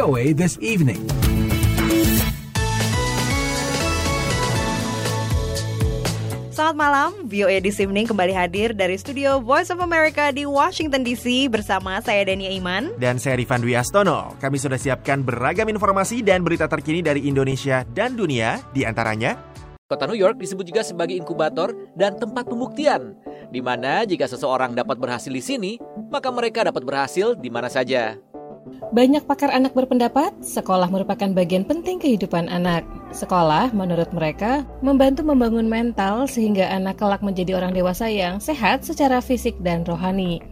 VOA This Evening. Selamat malam, VOA This Evening kembali hadir dari studio Voice of America di Washington DC bersama saya Dania Iman. Dan saya Rifan Dwi Astono. Kami sudah siapkan beragam informasi dan berita terkini dari Indonesia dan dunia, di antaranya Kota New York disebut juga sebagai inkubator dan tempat pembuktian, di mana jika seseorang dapat berhasil di sini, maka mereka dapat berhasil di mana saja. Banyak pakar anak berpendapat, sekolah merupakan bagian penting kehidupan anak. Sekolah, menurut mereka, membantu membangun mental sehingga anak kelak menjadi orang dewasa yang sehat secara fisik dan rohani.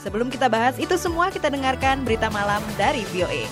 Sebelum kita bahas itu semua, kita dengarkan berita malam dari VOA.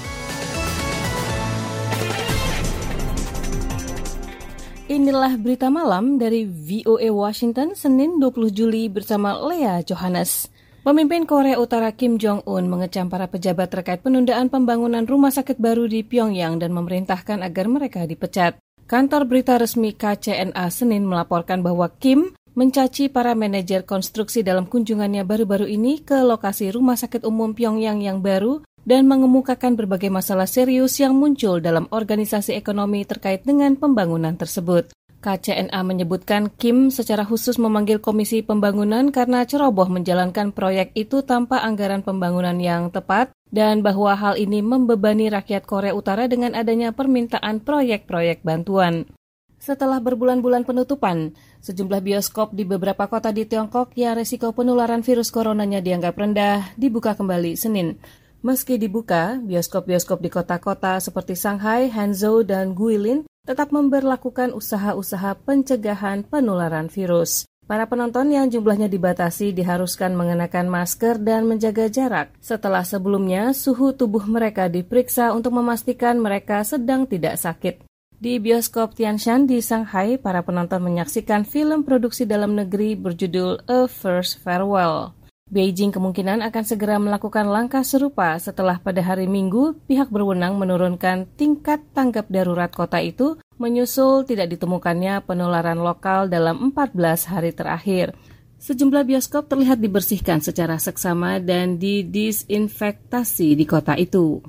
Inilah berita malam dari VOA Washington Senin 20 Juli bersama Lea Johannes. Pemimpin Korea Utara Kim Jong-un mengecam para pejabat terkait penundaan pembangunan rumah sakit baru di Pyongyang dan memerintahkan agar mereka dipecat. Kantor berita resmi KCNA Senin melaporkan bahwa Kim mencaci para manajer konstruksi dalam kunjungannya baru-baru ini ke lokasi rumah sakit umum Pyongyang yang baru dan mengemukakan berbagai masalah serius yang muncul dalam organisasi ekonomi terkait dengan pembangunan tersebut. KCNA menyebutkan Kim secara khusus memanggil Komisi Pembangunan karena ceroboh menjalankan proyek itu tanpa anggaran pembangunan yang tepat dan bahwa hal ini membebani rakyat Korea Utara dengan adanya permintaan proyek-proyek bantuan. Setelah berbulan-bulan penutupan, sejumlah bioskop di beberapa kota di Tiongkok yang resiko penularan virus coronanya dianggap rendah dibuka kembali Senin. Meski dibuka, bioskop-bioskop di kota-kota seperti Shanghai, Hangzhou, dan Guilin tetap memberlakukan usaha-usaha pencegahan penularan virus. Para penonton yang jumlahnya dibatasi diharuskan mengenakan masker dan menjaga jarak. Setelah sebelumnya, suhu tubuh mereka diperiksa untuk memastikan mereka sedang tidak sakit. Di bioskop Tianshan di Shanghai, para penonton menyaksikan film produksi dalam negeri berjudul A First Farewell. Beijing kemungkinan akan segera melakukan langkah serupa setelah pada hari Minggu pihak berwenang menurunkan tingkat tanggap darurat kota itu menyusul tidak ditemukannya penularan lokal dalam 14 hari terakhir. Sejumlah bioskop terlihat dibersihkan secara seksama dan didisinfektasi di kota itu.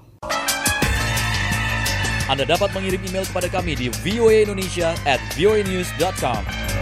Anda dapat mengirim email kepada kami di voaindonesia at voanews.com.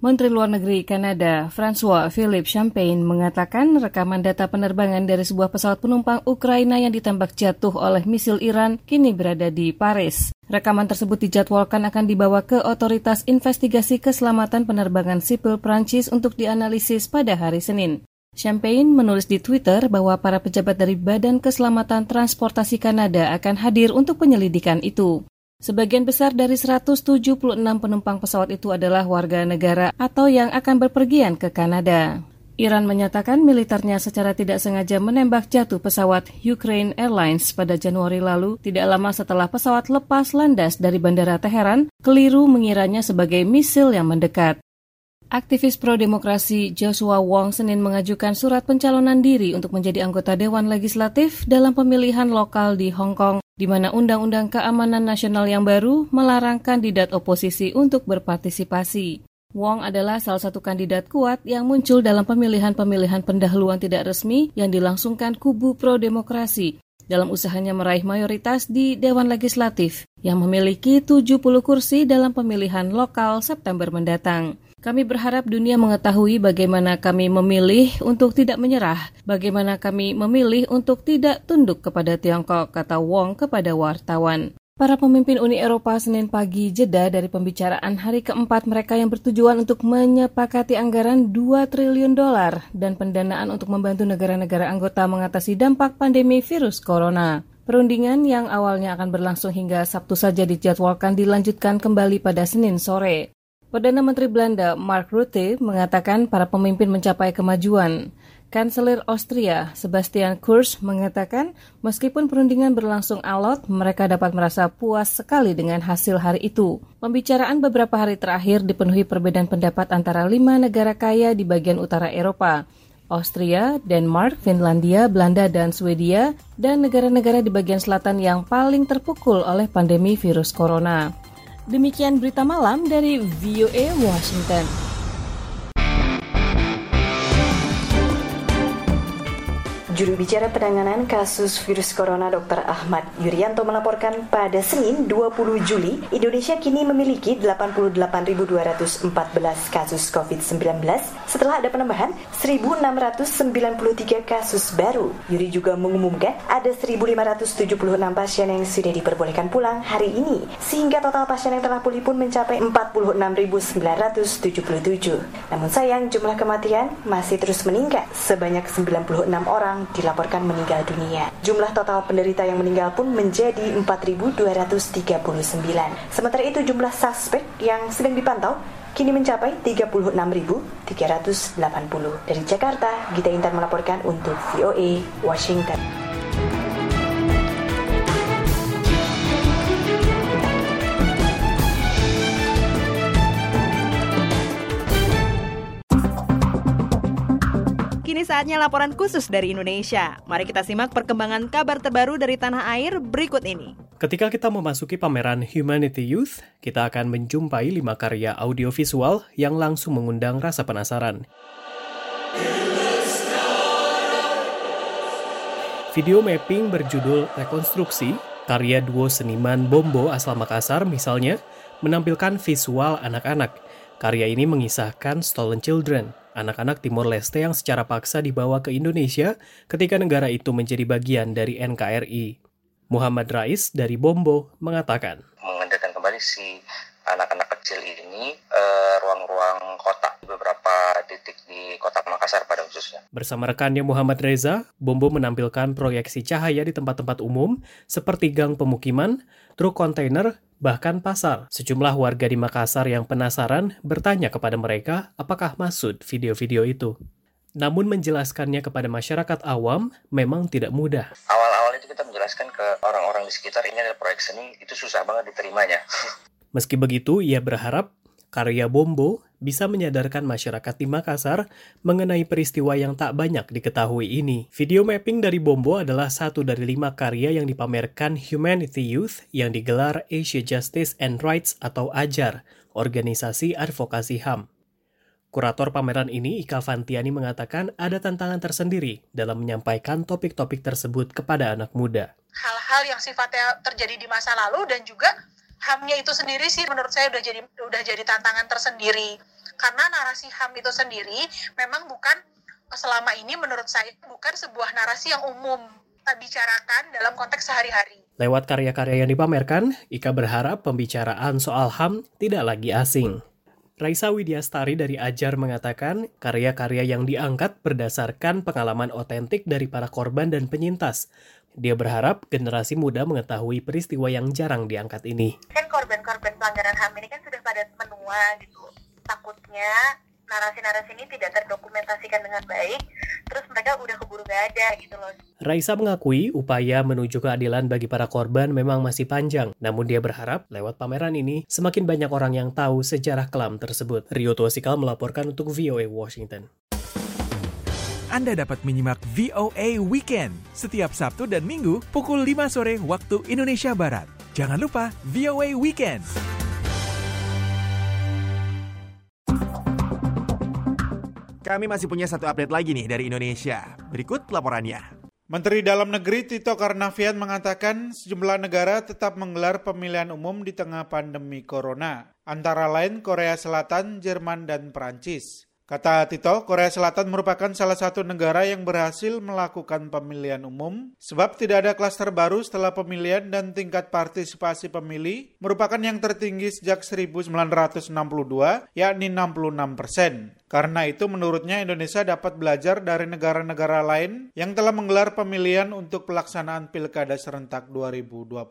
Menteri Luar Negeri Kanada François Philippe Champagne mengatakan rekaman data penerbangan dari sebuah pesawat penumpang Ukraina yang ditembak jatuh oleh misil Iran kini berada di Paris. Rekaman tersebut dijadwalkan akan dibawa ke Otoritas Investigasi Keselamatan Penerbangan Sipil Prancis untuk dianalisis pada hari Senin. Champagne menulis di Twitter bahwa para pejabat dari Badan Keselamatan Transportasi Kanada akan hadir untuk penyelidikan itu. Sebagian besar dari 176 penumpang pesawat itu adalah warga negara atau yang akan berpergian ke Kanada. Iran menyatakan militernya secara tidak sengaja menembak jatuh pesawat Ukraine Airlines pada Januari lalu, tidak lama setelah pesawat lepas landas dari Bandara Teheran, keliru mengiranya sebagai misil yang mendekat. Aktivis pro-demokrasi Joshua Wong Senin mengajukan surat pencalonan diri untuk menjadi anggota Dewan Legislatif dalam pemilihan lokal di Hong Kong, di mana Undang-Undang Keamanan Nasional yang baru melarang kandidat oposisi untuk berpartisipasi. Wong adalah salah satu kandidat kuat yang muncul dalam pemilihan-pemilihan pendahuluan tidak resmi yang dilangsungkan kubu pro-demokrasi dalam usahanya meraih mayoritas di Dewan Legislatif yang memiliki 70 kursi dalam pemilihan lokal September mendatang. Kami berharap dunia mengetahui bagaimana kami memilih untuk tidak menyerah, bagaimana kami memilih untuk tidak tunduk kepada Tiongkok, kata Wong kepada wartawan. Para pemimpin Uni Eropa Senin pagi jeda dari pembicaraan hari keempat mereka yang bertujuan untuk menyepakati anggaran 2 triliun dolar dan pendanaan untuk membantu negara-negara anggota mengatasi dampak pandemi virus corona. Perundingan yang awalnya akan berlangsung hingga Sabtu saja dijadwalkan dilanjutkan kembali pada Senin sore. Perdana Menteri Belanda Mark Rutte mengatakan para pemimpin mencapai kemajuan. Kanselir Austria Sebastian Kurz mengatakan meskipun perundingan berlangsung alot, mereka dapat merasa puas sekali dengan hasil hari itu. Pembicaraan beberapa hari terakhir dipenuhi perbedaan pendapat antara lima negara kaya di bagian utara Eropa. Austria, Denmark, Finlandia, Belanda, dan Swedia, dan negara-negara di bagian selatan yang paling terpukul oleh pandemi virus corona. Demikian berita malam dari VOA Washington. Juru bicara penanganan kasus virus corona Dr. Ahmad Yuryanto melaporkan pada Senin 20 Juli, Indonesia kini memiliki 88.214 kasus COVID-19 setelah ada penambahan 1.693 kasus baru. Yuri juga mengumumkan ada 1.576 pasien yang sudah diperbolehkan pulang hari ini, sehingga total pasien yang telah pulih pun mencapai 46.977. Namun sayang jumlah kematian masih terus meningkat, sebanyak 96 orang dilaporkan meninggal dunia. Jumlah total penderita yang meninggal pun menjadi 4.239. Sementara itu jumlah suspek yang sedang dipantau kini mencapai 36.380. Dari Jakarta, Gita Intan melaporkan untuk VOA Washington. Saatnya laporan khusus dari Indonesia. Mari kita simak perkembangan kabar terbaru dari tanah air berikut ini. Ketika kita memasuki pameran Humanity Youth, kita akan menjumpai lima karya audiovisual yang langsung mengundang rasa penasaran. Video mapping berjudul Rekonstruksi, karya duo seniman Bombo asal Makassar misalnya, menampilkan visual anak-anak. Karya ini mengisahkan Stolen Children, anak-anak Timor Leste yang secara paksa dibawa ke Indonesia ketika negara itu menjadi bagian dari NKRI. Muhammad Rais dari Bombo mengatakan, mengendarkan kembali si anak-anak kecil ini eh, ruang-ruang kota beberapa titik di kota Makassar pada khususnya. Bersama rekannya Muhammad Reza, Bombo menampilkan proyeksi cahaya di tempat-tempat umum seperti gang pemukiman, truk kontainer, bahkan pasar. Sejumlah warga di Makassar yang penasaran bertanya kepada mereka apakah maksud video-video itu. Namun menjelaskannya kepada masyarakat awam memang tidak mudah. Awal-awal itu kita menjelaskan ke orang-orang di sekitar ini adalah proyek seni, itu susah banget diterimanya. Meski begitu, ia berharap karya Bombo bisa menyadarkan masyarakat di Makassar mengenai peristiwa yang tak banyak diketahui ini. Video mapping dari Bombo adalah satu dari lima karya yang dipamerkan Humanity Youth yang digelar Asia Justice and Rights atau AJAR, organisasi advokasi HAM. Kurator pameran ini, Ika Fantiani mengatakan ada tantangan tersendiri dalam menyampaikan topik-topik tersebut kepada anak muda. Hal-hal yang sifatnya terjadi di masa lalu dan juga HAM-nya itu sendiri sih menurut saya udah jadi udah jadi tantangan tersendiri karena narasi HAM itu sendiri memang bukan selama ini menurut saya bukan sebuah narasi yang umum bicarakan dalam konteks sehari-hari. Lewat karya-karya yang dipamerkan, Ika berharap pembicaraan soal HAM tidak lagi asing. Raisa Widyastari dari Ajar mengatakan, karya-karya yang diangkat berdasarkan pengalaman otentik dari para korban dan penyintas, dia berharap generasi muda mengetahui peristiwa yang jarang diangkat ini. Kan korban-korban pelanggaran HAM ini kan sudah pada menua gitu. Takutnya narasi-narasi ini tidak terdokumentasikan dengan baik, terus mereka udah keburu gak ada gitu loh. Raisa mengakui upaya menuju keadilan bagi para korban memang masih panjang, namun dia berharap lewat pameran ini semakin banyak orang yang tahu sejarah kelam tersebut. Rio Tuasikal melaporkan untuk VOA Washington. Anda dapat menyimak VOA Weekend setiap Sabtu dan Minggu pukul 5 sore waktu Indonesia Barat. Jangan lupa VOA Weekend. Kami masih punya satu update lagi nih dari Indonesia. Berikut laporannya. Menteri Dalam Negeri Tito Karnavian mengatakan sejumlah negara tetap menggelar pemilihan umum di tengah pandemi corona, antara lain Korea Selatan, Jerman, dan Perancis. Kata Tito, Korea Selatan merupakan salah satu negara yang berhasil melakukan pemilihan umum sebab tidak ada klaster baru setelah pemilihan dan tingkat partisipasi pemilih merupakan yang tertinggi sejak 1962 yakni 66 persen. Karena itu menurutnya Indonesia dapat belajar dari negara-negara lain yang telah menggelar pemilihan untuk pelaksanaan Pilkada serentak 2020.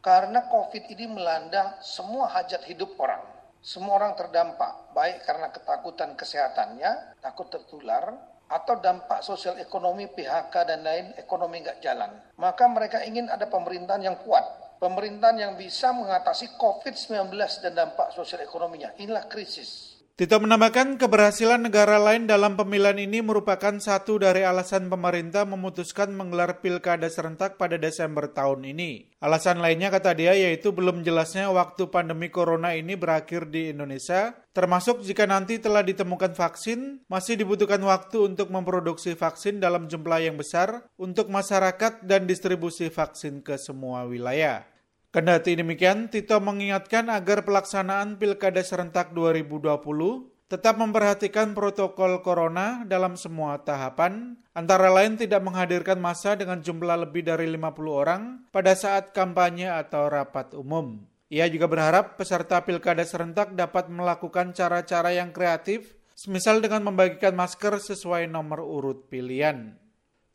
Karena COVID ini melanda semua hajat hidup orang semua orang terdampak, baik karena ketakutan kesehatannya, takut tertular, atau dampak sosial ekonomi PHK dan lain ekonomi nggak jalan. Maka mereka ingin ada pemerintahan yang kuat, pemerintahan yang bisa mengatasi COVID-19 dan dampak sosial ekonominya. Inilah krisis. Tito menambahkan keberhasilan negara lain dalam pemilihan ini merupakan satu dari alasan pemerintah memutuskan menggelar pilkada serentak pada Desember tahun ini. Alasan lainnya kata dia yaitu belum jelasnya waktu pandemi corona ini berakhir di Indonesia, termasuk jika nanti telah ditemukan vaksin, masih dibutuhkan waktu untuk memproduksi vaksin dalam jumlah yang besar untuk masyarakat dan distribusi vaksin ke semua wilayah. Kendati demikian, Tito mengingatkan agar pelaksanaan Pilkada serentak 2020 tetap memperhatikan protokol corona dalam semua tahapan, antara lain tidak menghadirkan masa dengan jumlah lebih dari 50 orang pada saat kampanye atau rapat umum. Ia juga berharap peserta pilkada serentak dapat melakukan cara-cara yang kreatif, semisal dengan membagikan masker sesuai nomor urut pilihan.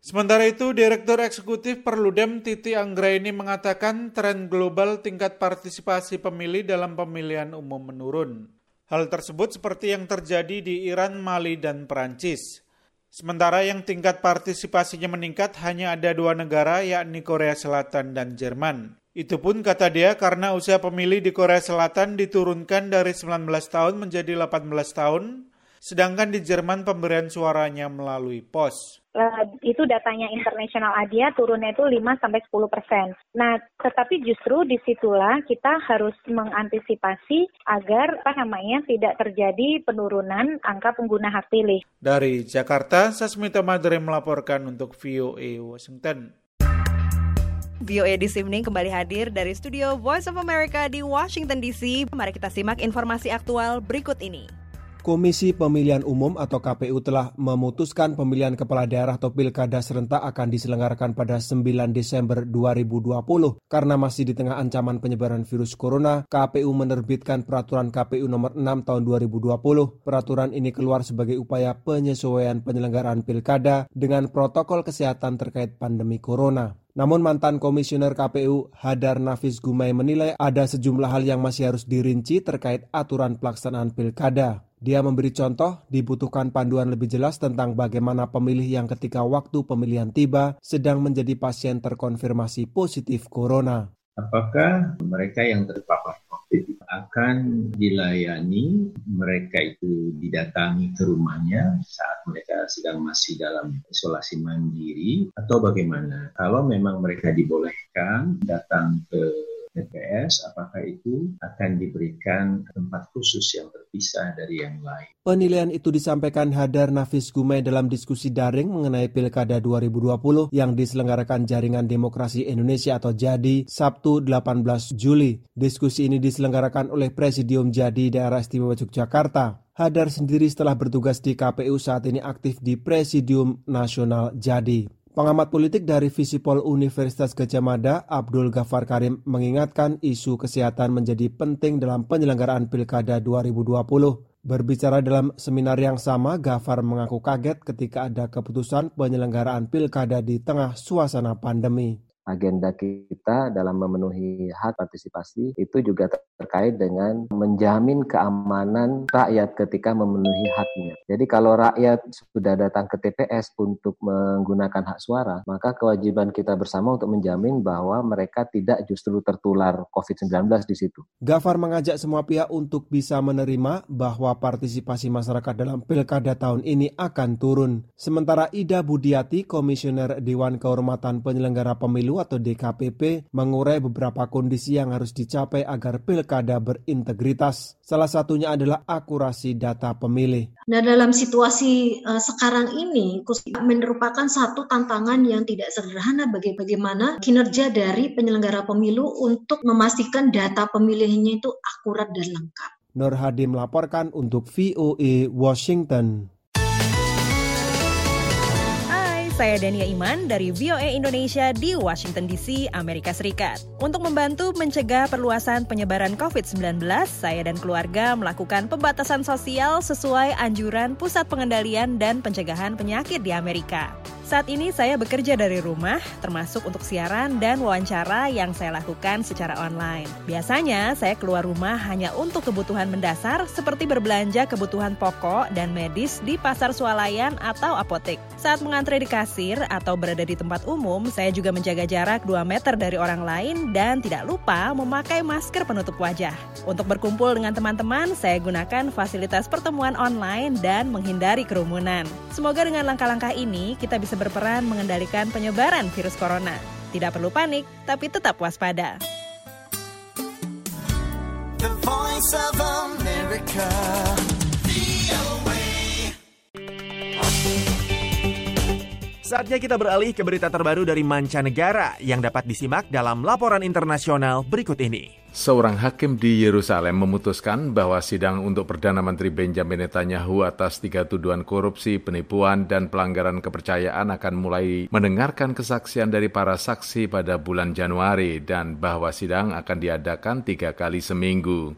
Sementara itu, Direktur Eksekutif Perludem Titi Anggraini mengatakan tren global tingkat partisipasi pemilih dalam pemilihan umum menurun. Hal tersebut seperti yang terjadi di Iran, Mali, dan Perancis. Sementara yang tingkat partisipasinya meningkat hanya ada dua negara yakni Korea Selatan dan Jerman. Itu pun kata dia karena usia pemilih di Korea Selatan diturunkan dari 19 tahun menjadi 18 tahun, sedangkan di Jerman pemberian suaranya melalui pos uh, itu datanya internasional ADIA turunnya itu 5 sampai 10 persen. Nah, tetapi justru di situlah kita harus mengantisipasi agar apa namanya tidak terjadi penurunan angka pengguna hak pilih. Dari Jakarta, Sasmita Madre melaporkan untuk VOA Washington. VOA This Evening kembali hadir dari studio Voice of America di Washington DC. Mari kita simak informasi aktual berikut ini. Komisi Pemilihan Umum atau KPU telah memutuskan pemilihan kepala daerah atau pilkada serentak akan diselenggarakan pada 9 Desember 2020. Karena masih di tengah ancaman penyebaran virus corona, KPU menerbitkan peraturan KPU nomor 6 tahun 2020. Peraturan ini keluar sebagai upaya penyesuaian penyelenggaraan pilkada dengan protokol kesehatan terkait pandemi corona. Namun mantan komisioner KPU Hadar Nafis Gumai menilai ada sejumlah hal yang masih harus dirinci terkait aturan pelaksanaan pilkada. Dia memberi contoh dibutuhkan panduan lebih jelas tentang bagaimana pemilih yang ketika waktu pemilihan tiba sedang menjadi pasien terkonfirmasi positif corona. Apakah mereka yang terpapar COVID akan dilayani, mereka itu didatangi ke rumahnya saat mereka sedang masih dalam isolasi mandiri atau bagaimana? Kalau memang mereka dibolehkan datang ke TPS, apakah itu akan diberikan tempat khusus yang terpisah dari yang lain. Penilaian itu disampaikan Hadar Nafis Gumai dalam diskusi daring mengenai Pilkada 2020 yang diselenggarakan Jaringan Demokrasi Indonesia atau JADI Sabtu 18 Juli. Diskusi ini diselenggarakan oleh Presidium JADI Daerah Istimewa Yogyakarta. Hadar sendiri setelah bertugas di KPU saat ini aktif di Presidium Nasional Jadi. Pengamat politik dari Visipol Universitas Gajah Mada, Abdul Ghaffar Karim mengingatkan isu kesehatan menjadi penting dalam penyelenggaraan Pilkada 2020. Berbicara dalam seminar yang sama, Ghaffar mengaku kaget ketika ada keputusan penyelenggaraan Pilkada di tengah suasana pandemi agenda kita dalam memenuhi hak partisipasi itu juga terkait dengan menjamin keamanan rakyat ketika memenuhi haknya. Jadi kalau rakyat sudah datang ke TPS untuk menggunakan hak suara, maka kewajiban kita bersama untuk menjamin bahwa mereka tidak justru tertular COVID-19 di situ. Gafar mengajak semua pihak untuk bisa menerima bahwa partisipasi masyarakat dalam pilkada tahun ini akan turun. Sementara Ida Budiati, Komisioner Dewan Kehormatan Penyelenggara Pemilu atau DKPP mengurai beberapa kondisi yang harus dicapai agar pilkada berintegritas. Salah satunya adalah akurasi data pemilih. Nah, dalam situasi uh, sekarang ini merupakan satu tantangan yang tidak sederhana bagi bagaimana kinerja dari penyelenggara pemilu untuk memastikan data pemilihnya itu akurat dan lengkap. Nur Hadi melaporkan untuk VOA Washington. Saya Dania Iman dari VOA Indonesia di Washington DC, Amerika Serikat. Untuk membantu mencegah perluasan penyebaran COVID-19, saya dan keluarga melakukan pembatasan sosial sesuai anjuran Pusat Pengendalian dan Pencegahan Penyakit di Amerika. Saat ini saya bekerja dari rumah, termasuk untuk siaran dan wawancara yang saya lakukan secara online. Biasanya saya keluar rumah hanya untuk kebutuhan mendasar seperti berbelanja kebutuhan pokok dan medis di pasar swalayan atau apotek. Saat mengantre di kasir atau berada di tempat umum, saya juga menjaga jarak 2 meter dari orang lain dan tidak lupa memakai masker penutup wajah. Untuk berkumpul dengan teman-teman, saya gunakan fasilitas pertemuan online dan menghindari kerumunan. Semoga dengan langkah-langkah ini kita bisa berperan mengendalikan penyebaran virus corona. Tidak perlu panik, tapi tetap waspada. The Voice of America. Saatnya kita beralih ke berita terbaru dari mancanegara yang dapat disimak dalam laporan internasional berikut ini. Seorang hakim di Yerusalem memutuskan bahwa sidang untuk Perdana Menteri Benjamin Netanyahu atas tiga tuduhan korupsi, penipuan, dan pelanggaran kepercayaan akan mulai mendengarkan kesaksian dari para saksi pada bulan Januari dan bahwa sidang akan diadakan tiga kali seminggu.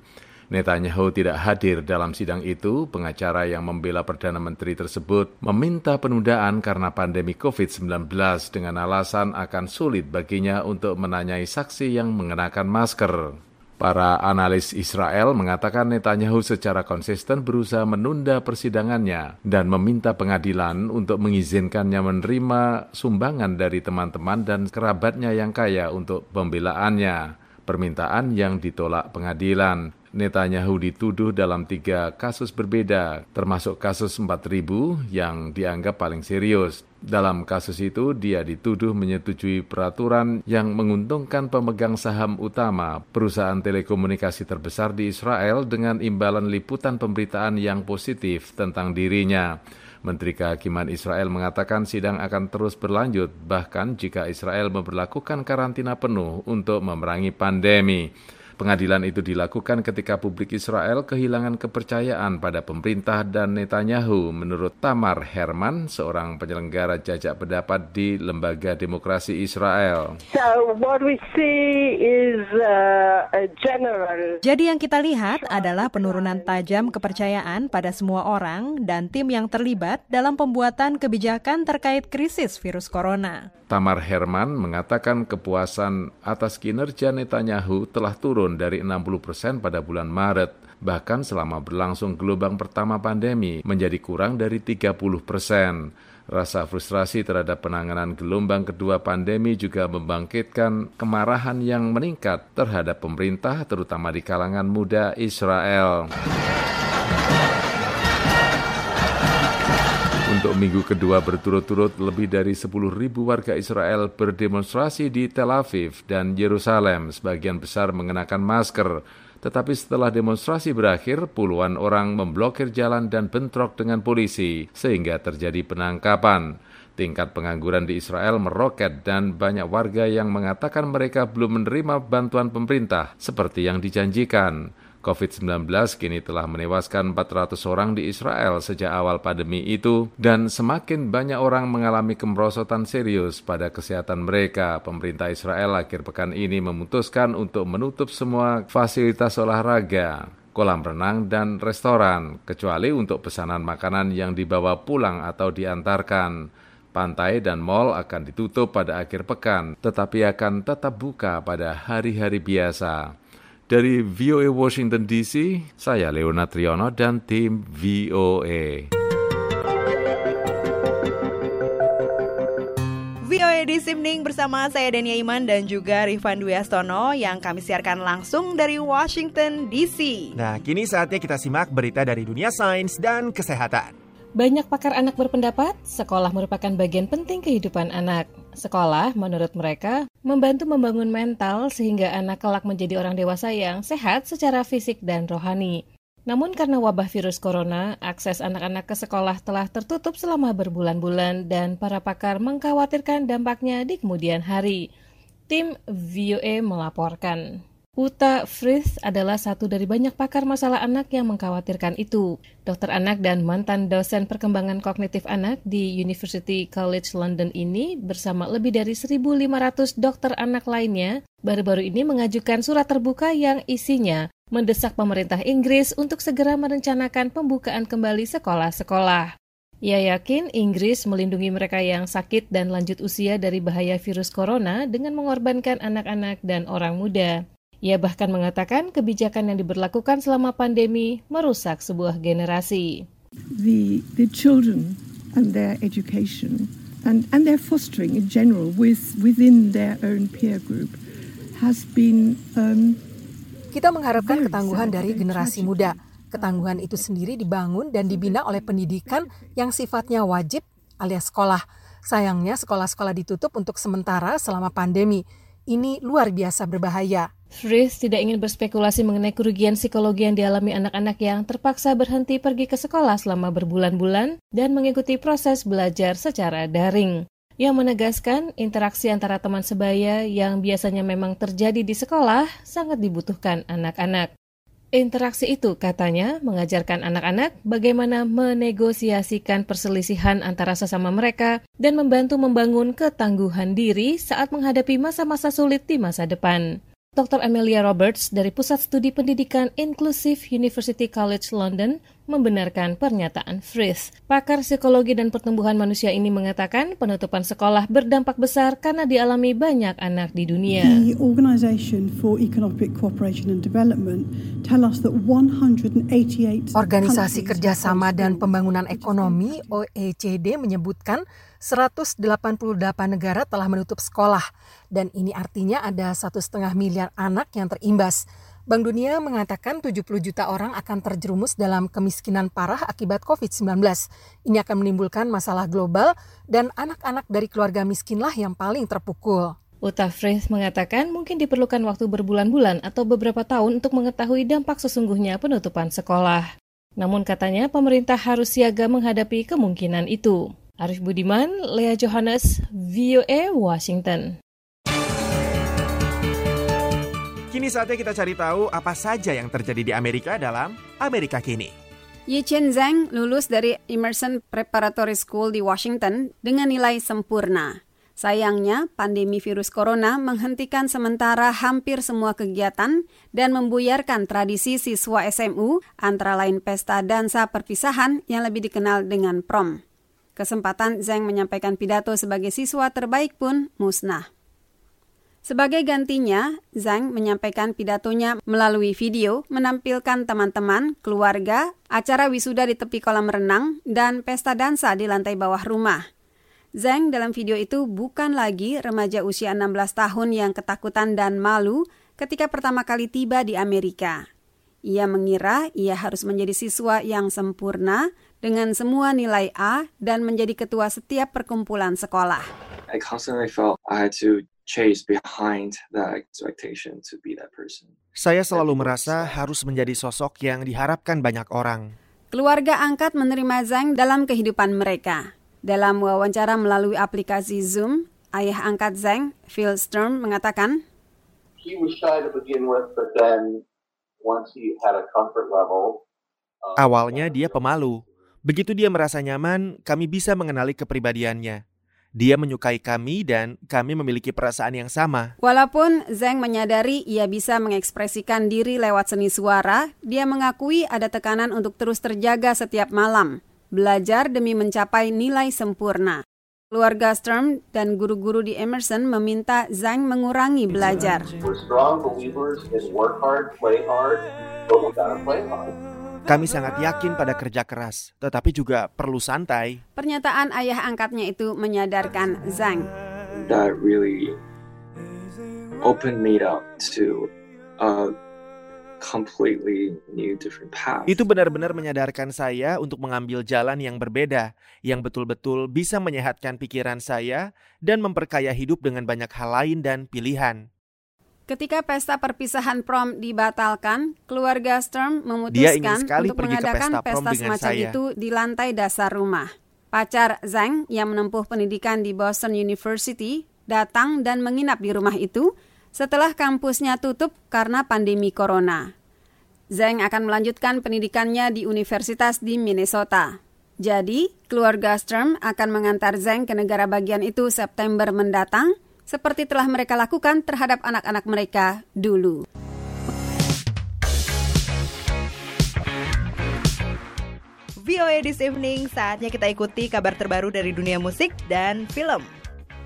Netanyahu tidak hadir dalam sidang itu. Pengacara yang membela Perdana Menteri tersebut meminta penundaan karena pandemi COVID-19 dengan alasan akan sulit baginya untuk menanyai saksi yang mengenakan masker. Para analis Israel mengatakan Netanyahu secara konsisten berusaha menunda persidangannya dan meminta pengadilan untuk mengizinkannya menerima sumbangan dari teman-teman dan kerabatnya yang kaya untuk pembelaannya. Permintaan yang ditolak pengadilan. Netanyahu dituduh dalam tiga kasus berbeda, termasuk kasus 4000 yang dianggap paling serius. Dalam kasus itu, dia dituduh menyetujui peraturan yang menguntungkan pemegang saham utama perusahaan telekomunikasi terbesar di Israel dengan imbalan liputan pemberitaan yang positif tentang dirinya. Menteri Kehakiman Israel mengatakan sidang akan terus berlanjut, bahkan jika Israel memperlakukan karantina penuh untuk memerangi pandemi. Pengadilan itu dilakukan ketika publik Israel kehilangan kepercayaan pada pemerintah dan Netanyahu, menurut Tamar Herman, seorang penyelenggara jajak pendapat di Lembaga Demokrasi Israel. So what we see is uh, a general. Jadi yang kita lihat adalah penurunan tajam kepercayaan pada semua orang dan tim yang terlibat dalam pembuatan kebijakan terkait krisis virus corona. Tamar Herman mengatakan kepuasan atas kinerja Netanyahu telah turun dari 60 persen pada bulan Maret. Bahkan selama berlangsung gelombang pertama pandemi menjadi kurang dari 30 persen. Rasa frustrasi terhadap penanganan gelombang kedua pandemi juga membangkitkan kemarahan yang meningkat terhadap pemerintah terutama di kalangan muda Israel. Untuk minggu kedua berturut-turut, lebih dari 10.000 warga Israel berdemonstrasi di Tel Aviv dan Yerusalem, sebagian besar mengenakan masker. Tetapi setelah demonstrasi berakhir, puluhan orang memblokir jalan dan bentrok dengan polisi, sehingga terjadi penangkapan. Tingkat pengangguran di Israel meroket dan banyak warga yang mengatakan mereka belum menerima bantuan pemerintah seperti yang dijanjikan. COVID-19 kini telah menewaskan 400 orang di Israel sejak awal pandemi itu dan semakin banyak orang mengalami kemerosotan serius pada kesehatan mereka. Pemerintah Israel akhir pekan ini memutuskan untuk menutup semua fasilitas olahraga, kolam renang, dan restoran, kecuali untuk pesanan makanan yang dibawa pulang atau diantarkan. Pantai dan mal akan ditutup pada akhir pekan, tetapi akan tetap buka pada hari-hari biasa. Dari VOA Washington DC, saya Leona Triono dan tim VOA. VOA di Simning bersama saya Dania Iman dan juga Rifan Dwi Astono yang kami siarkan langsung dari Washington DC. Nah, kini saatnya kita simak berita dari dunia sains dan kesehatan. Banyak pakar anak berpendapat, sekolah merupakan bagian penting kehidupan anak. Sekolah, menurut mereka, membantu membangun mental sehingga anak kelak menjadi orang dewasa yang sehat secara fisik dan rohani. Namun karena wabah virus corona, akses anak-anak ke sekolah telah tertutup selama berbulan-bulan dan para pakar mengkhawatirkan dampaknya di kemudian hari. Tim VOA melaporkan. Uta Frith adalah satu dari banyak pakar masalah anak yang mengkhawatirkan itu. Dokter anak dan mantan dosen perkembangan kognitif anak di University College London ini bersama lebih dari 1.500 dokter anak lainnya baru-baru ini mengajukan surat terbuka yang isinya mendesak pemerintah Inggris untuk segera merencanakan pembukaan kembali sekolah-sekolah. Ia yakin Inggris melindungi mereka yang sakit dan lanjut usia dari bahaya virus corona dengan mengorbankan anak-anak dan orang muda. Ia bahkan mengatakan kebijakan yang diberlakukan selama pandemi merusak sebuah generasi. The, the children and their education and, and their fostering in general with, within their own peer group has been um, Kita mengharapkan ketangguhan dari generasi muda Ketangguhan itu sendiri dibangun dan dibina oleh pendidikan yang sifatnya wajib alias sekolah. Sayangnya sekolah-sekolah ditutup untuk sementara selama pandemi. Ini luar biasa berbahaya. Fritz tidak ingin berspekulasi mengenai kerugian psikologi yang dialami anak-anak yang terpaksa berhenti pergi ke sekolah selama berbulan-bulan dan mengikuti proses belajar secara daring. Yang menegaskan interaksi antara teman sebaya yang biasanya memang terjadi di sekolah sangat dibutuhkan anak-anak. Interaksi itu katanya mengajarkan anak-anak bagaimana menegosiasikan perselisihan antara sesama mereka dan membantu membangun ketangguhan diri saat menghadapi masa-masa sulit di masa depan. Dr. Amelia Roberts dari Pusat Studi Pendidikan Inklusif University College London membenarkan pernyataan Frith. Pakar psikologi dan pertumbuhan manusia ini mengatakan penutupan sekolah berdampak besar karena dialami banyak anak di dunia. The Organization for Economic Cooperation and Development tell us that 188 Organisasi Kerjasama dan Pembangunan Ekonomi OECD menyebutkan 188 negara telah menutup sekolah dan ini artinya ada satu setengah miliar anak yang terimbas. Bank Dunia mengatakan 70 juta orang akan terjerumus dalam kemiskinan parah akibat COVID-19. Ini akan menimbulkan masalah global dan anak-anak dari keluarga miskinlah yang paling terpukul. Uta Frith mengatakan mungkin diperlukan waktu berbulan-bulan atau beberapa tahun untuk mengetahui dampak sesungguhnya penutupan sekolah. Namun katanya pemerintah harus siaga menghadapi kemungkinan itu. Arif Budiman, Lea Johannes, VOA Washington. Kini saatnya kita cari tahu apa saja yang terjadi di Amerika dalam Amerika Kini. Yi Chen Zhang lulus dari Emerson Preparatory School di Washington dengan nilai sempurna. Sayangnya, pandemi virus corona menghentikan sementara hampir semua kegiatan dan membuyarkan tradisi siswa SMU antara lain pesta dansa perpisahan yang lebih dikenal dengan prom. Kesempatan Zhang menyampaikan pidato sebagai siswa terbaik pun musnah. Sebagai gantinya, Zhang menyampaikan pidatonya melalui video menampilkan teman-teman, keluarga, acara wisuda di tepi kolam renang, dan pesta dansa di lantai bawah rumah. Zhang dalam video itu bukan lagi remaja usia 16 tahun yang ketakutan dan malu ketika pertama kali tiba di Amerika. Ia mengira ia harus menjadi siswa yang sempurna dengan semua nilai A dan menjadi ketua setiap perkumpulan sekolah. I constantly felt I had to chase behind that expectation to be that person. Saya selalu merasa harus menjadi sosok yang diharapkan banyak orang. Keluarga angkat menerima Zhang dalam kehidupan mereka. Dalam wawancara melalui aplikasi Zoom, ayah angkat Zhang, Phil Sturm, mengatakan, He was shy to begin with, but then once he had a comfort level, uh, Awalnya dia pemalu. Begitu dia merasa nyaman, kami bisa mengenali kepribadiannya. Dia menyukai kami dan kami memiliki perasaan yang sama. Walaupun Zhang menyadari ia bisa mengekspresikan diri lewat seni suara, dia mengakui ada tekanan untuk terus terjaga setiap malam, belajar demi mencapai nilai sempurna. Keluarga Sturm dan guru-guru di Emerson meminta Zhang mengurangi belajar. we're strong believers in work hard, play hard, but we gotta play hard. Kami sangat yakin pada kerja keras, tetapi juga perlu santai. Pernyataan ayah angkatnya itu menyadarkan Zhang. That really opened me up to a completely new different path. Itu benar-benar menyadarkan saya untuk mengambil jalan yang berbeda, yang betul-betul bisa menyehatkan pikiran saya dan memperkaya hidup dengan banyak hal lain dan pilihan. Ketika pesta perpisahan prom dibatalkan, keluarga Sturm memutuskan untuk mengadakan pesta prom pesta semacam saya. itu di lantai dasar rumah. Pacar Zhang yang menempuh pendidikan di Boston University datang dan menginap di rumah itu setelah kampusnya tutup karena pandemi corona. Zhang akan melanjutkan pendidikannya di universitas di Minnesota. Jadi, keluarga Sturm akan mengantar Zhang ke negara bagian itu September mendatang, seperti telah mereka lakukan terhadap anak-anak mereka dulu. VOA This Evening, saatnya kita ikuti kabar terbaru dari dunia musik dan film.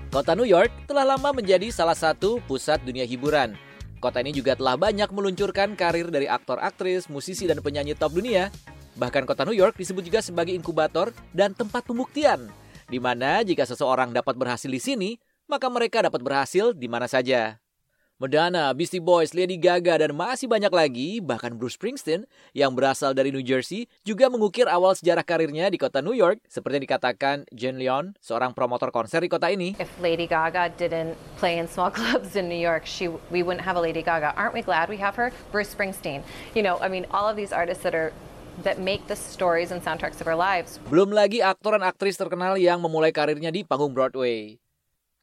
Kota New York telah lama menjadi salah satu pusat dunia hiburan. Kota ini juga telah banyak meluncurkan karir dari aktor, aktris, musisi, dan penyanyi top dunia. Bahkan kota New York disebut juga sebagai inkubator dan tempat pembuktian, di mana jika seseorang dapat berhasil di sini, maka mereka dapat berhasil di mana saja. Madonna, Beastie Boys, Lady Gaga, dan masih banyak lagi, bahkan Bruce Springsteen yang berasal dari New Jersey juga mengukir awal sejarah karirnya di kota New York, seperti yang dikatakan Jen Leon, seorang promotor konser di kota ini. If Lady Gaga didn't play in small clubs in New York, she we wouldn't have a Lady Gaga. Aren't we glad we have her? Bruce Springsteen. You know, I mean, all of these artists that are that make the stories and soundtracks of our lives. Belum lagi aktor dan aktris terkenal yang memulai karirnya di panggung Broadway.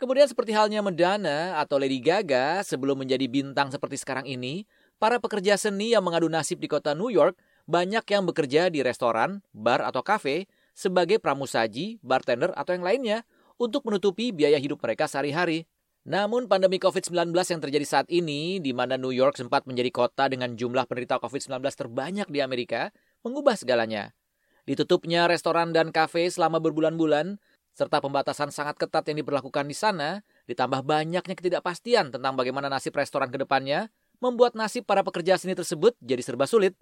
Kemudian seperti halnya Madonna atau Lady Gaga sebelum menjadi bintang seperti sekarang ini, para pekerja seni yang mengadu nasib di kota New York banyak yang bekerja di restoran, bar atau kafe sebagai pramusaji, bartender atau yang lainnya untuk menutupi biaya hidup mereka sehari-hari. Namun pandemi COVID-19 yang terjadi saat ini, di mana New York sempat menjadi kota dengan jumlah penderita COVID-19 terbanyak di Amerika, mengubah segalanya. Ditutupnya restoran dan kafe selama berbulan-bulan, serta pembatasan sangat ketat yang diberlakukan di sana, ditambah banyaknya ketidakpastian tentang bagaimana nasib restoran ke depannya, membuat nasib para pekerja seni tersebut jadi serba sulit.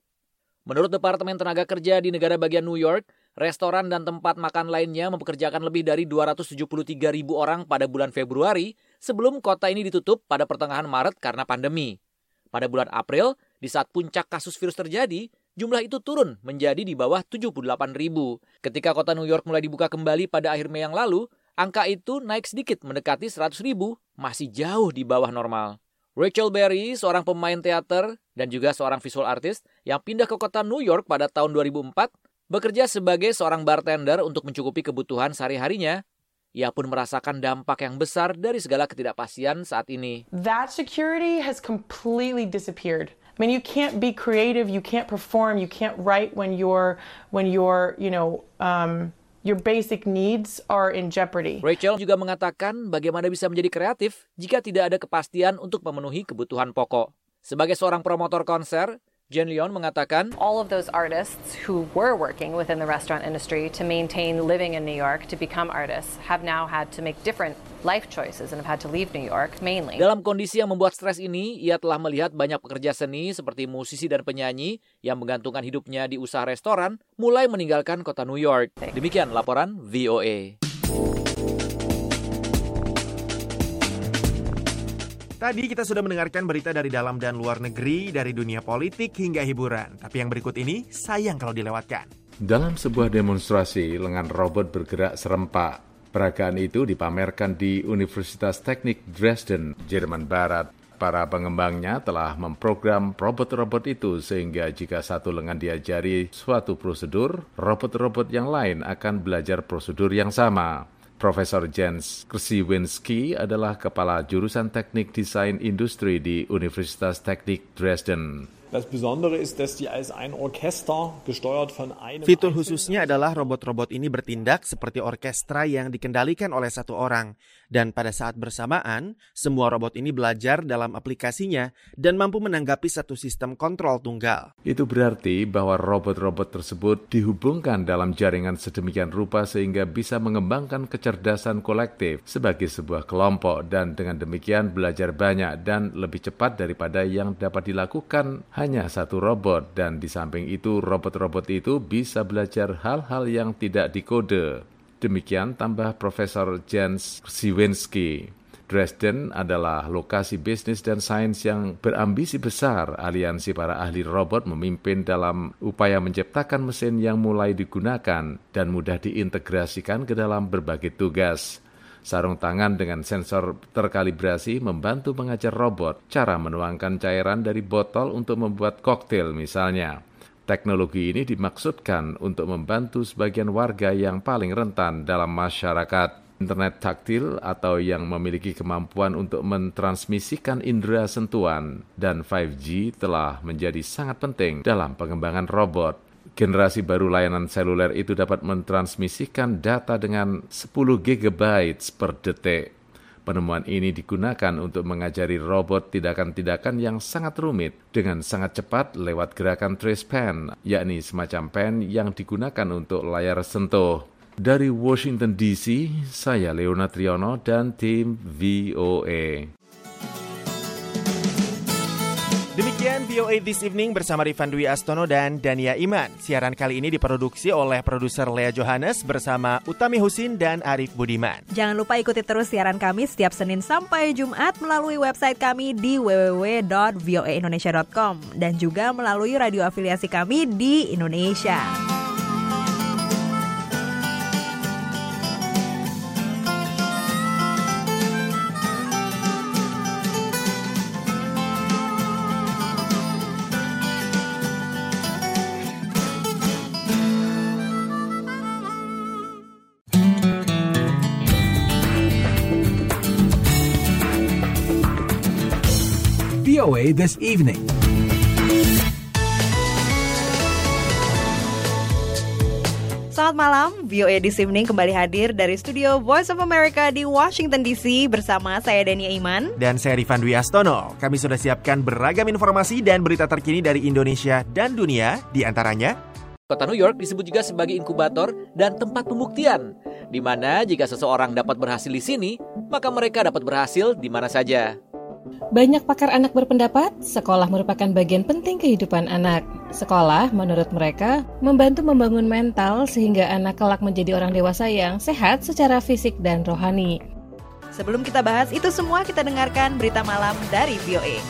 Menurut Departemen Tenaga Kerja di negara bagian New York, restoran dan tempat makan lainnya mempekerjakan lebih dari 273 ribu orang pada bulan Februari sebelum kota ini ditutup pada pertengahan Maret karena pandemi. Pada bulan April, di saat puncak kasus virus terjadi, jumlah itu turun menjadi di bawah 78 ribu. Ketika kota New York mulai dibuka kembali pada akhir Mei yang lalu, angka itu naik sedikit mendekati 100 ribu, masih jauh di bawah normal. Rachel Berry, seorang pemain teater dan juga seorang visual artist yang pindah ke kota New York pada tahun 2004, bekerja sebagai seorang bartender untuk mencukupi kebutuhan sehari-harinya. Ia pun merasakan dampak yang besar dari segala ketidakpastian saat ini. That security has completely disappeared. I mean, you can't be creative, you can't perform, you can't write when your when your you know um, your basic needs are in jeopardy. Rachel juga mengatakan bagaimana bisa menjadi kreatif jika tidak ada kepastian untuk memenuhi kebutuhan pokok. Sebagai seorang promotor konser, Jen Leon mengatakan, All of those artists who were working within the restaurant industry to maintain living in New York, to become artists, have now had to make different life choices and have had to leave New York mainly. Dalam kondisi yang membuat stres ini, ia telah melihat banyak pekerja seni seperti musisi dan penyanyi yang menggantungkan hidupnya di usaha restoran mulai meninggalkan kota New York. Demikian laporan VOA. Tadi kita sudah mendengarkan berita dari dalam dan luar negeri, dari dunia politik hingga hiburan. Tapi yang berikut ini sayang kalau dilewatkan. Dalam sebuah demonstrasi, lengan robot bergerak serempak. Peragaan itu dipamerkan di Universitas Teknik Dresden, Jerman Barat. Para pengembangnya telah memprogram robot-robot itu sehingga jika satu lengan diajari suatu prosedur, robot-robot yang lain akan belajar prosedur yang sama. Profesor Jens Kresiwinski adalah kepala jurusan teknik desain industri di Universitas Teknik Dresden. Das Besondere ist, dass die als ein Orchester gesteuert von einem Fitur khususnya adalah robot-robot ini bertindak seperti orkestra yang dikendalikan oleh satu orang. Dan pada saat bersamaan, semua robot ini belajar dalam aplikasinya dan mampu menanggapi satu sistem kontrol tunggal. Itu berarti bahwa robot-robot tersebut dihubungkan dalam jaringan sedemikian rupa sehingga bisa mengembangkan kecerdasan kolektif sebagai sebuah kelompok dan dengan demikian belajar banyak dan lebih cepat daripada yang dapat dilakukan hanya satu robot dan di samping itu robot-robot itu bisa belajar hal-hal yang tidak dikode. Demikian tambah Profesor Jens Siwinski. Dresden adalah lokasi bisnis dan sains yang berambisi besar. Aliansi para ahli robot memimpin dalam upaya menciptakan mesin yang mulai digunakan dan mudah diintegrasikan ke dalam berbagai tugas. Sarung tangan dengan sensor terkalibrasi membantu mengajar robot cara menuangkan cairan dari botol untuk membuat koktail misalnya. Teknologi ini dimaksudkan untuk membantu sebagian warga yang paling rentan dalam masyarakat. Internet taktil atau yang memiliki kemampuan untuk mentransmisikan indera sentuhan dan 5G telah menjadi sangat penting dalam pengembangan robot. Generasi baru layanan seluler itu dapat mentransmisikan data dengan 10 GB per detik. Penemuan ini digunakan untuk mengajari robot tindakan-tindakan yang sangat rumit dengan sangat cepat lewat gerakan trace pen, yakni semacam pen yang digunakan untuk layar sentuh. Dari Washington DC, saya Leona Triono dan tim VOA. Demikian VOA This Evening bersama Rifan Dwi Astono dan Dania Iman. Siaran kali ini diproduksi oleh produser Lea Johannes bersama Utami Husin dan Arif Budiman. Jangan lupa ikuti terus siaran kami setiap Senin sampai Jumat melalui website kami di www.voaindonesia.com dan juga melalui radio afiliasi kami di Indonesia. VOA this evening. Selamat malam, VOA This Evening kembali hadir dari studio Voice of America di Washington DC bersama saya Dania Iman. Dan saya Rifan Dwi Astono. Kami sudah siapkan beragam informasi dan berita terkini dari Indonesia dan dunia, di antaranya Kota New York disebut juga sebagai inkubator dan tempat pembuktian, di mana jika seseorang dapat berhasil di sini, maka mereka dapat berhasil di mana saja. Banyak pakar anak berpendapat sekolah merupakan bagian penting kehidupan anak. Sekolah, menurut mereka, membantu membangun mental sehingga anak kelak menjadi orang dewasa yang sehat secara fisik dan rohani. Sebelum kita bahas itu semua, kita dengarkan berita malam dari VOA.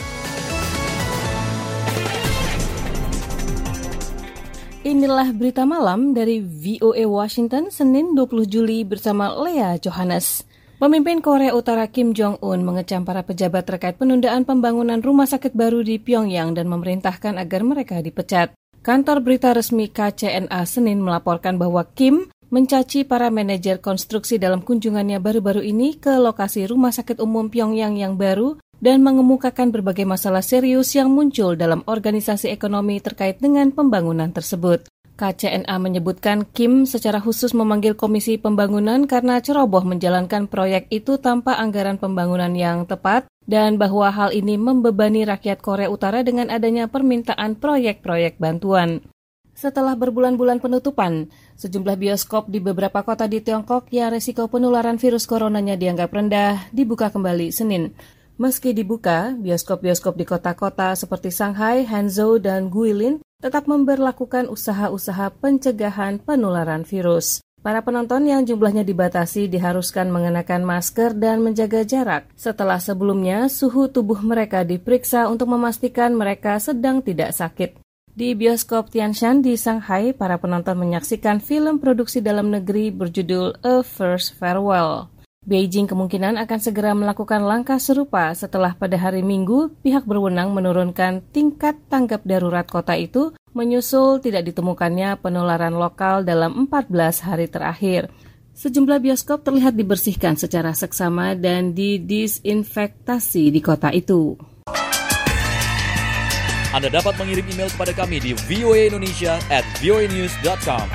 Inilah berita malam dari VOA Washington Senin 20 Juli bersama Lea Johannes. Pemimpin Korea Utara Kim Jong-un mengecam para pejabat terkait penundaan pembangunan rumah sakit baru di Pyongyang dan memerintahkan agar mereka dipecat. Kantor berita resmi KCNA Senin melaporkan bahwa Kim mencaci para manajer konstruksi dalam kunjungannya baru-baru ini ke lokasi rumah sakit umum Pyongyang yang baru dan mengemukakan berbagai masalah serius yang muncul dalam organisasi ekonomi terkait dengan pembangunan tersebut. KCNA menyebutkan Kim secara khusus memanggil Komisi Pembangunan karena ceroboh menjalankan proyek itu tanpa anggaran pembangunan yang tepat dan bahwa hal ini membebani rakyat Korea Utara dengan adanya permintaan proyek-proyek bantuan. Setelah berbulan-bulan penutupan, sejumlah bioskop di beberapa kota di Tiongkok yang resiko penularan virus coronanya dianggap rendah dibuka kembali Senin. Meski dibuka, bioskop-bioskop di kota-kota seperti Shanghai, Hangzhou, dan Guilin tetap memberlakukan usaha-usaha pencegahan penularan virus. Para penonton yang jumlahnya dibatasi diharuskan mengenakan masker dan menjaga jarak. Setelah sebelumnya, suhu tubuh mereka diperiksa untuk memastikan mereka sedang tidak sakit. Di bioskop Tianshan di Shanghai, para penonton menyaksikan film produksi dalam negeri berjudul A First Farewell. Beijing kemungkinan akan segera melakukan langkah serupa setelah pada hari Minggu pihak berwenang menurunkan tingkat tanggap darurat kota itu menyusul tidak ditemukannya penularan lokal dalam 14 hari terakhir. Sejumlah bioskop terlihat dibersihkan secara seksama dan didisinfektasi di kota itu. Anda dapat mengirim email kepada kami di voaindonesia at voanews.com.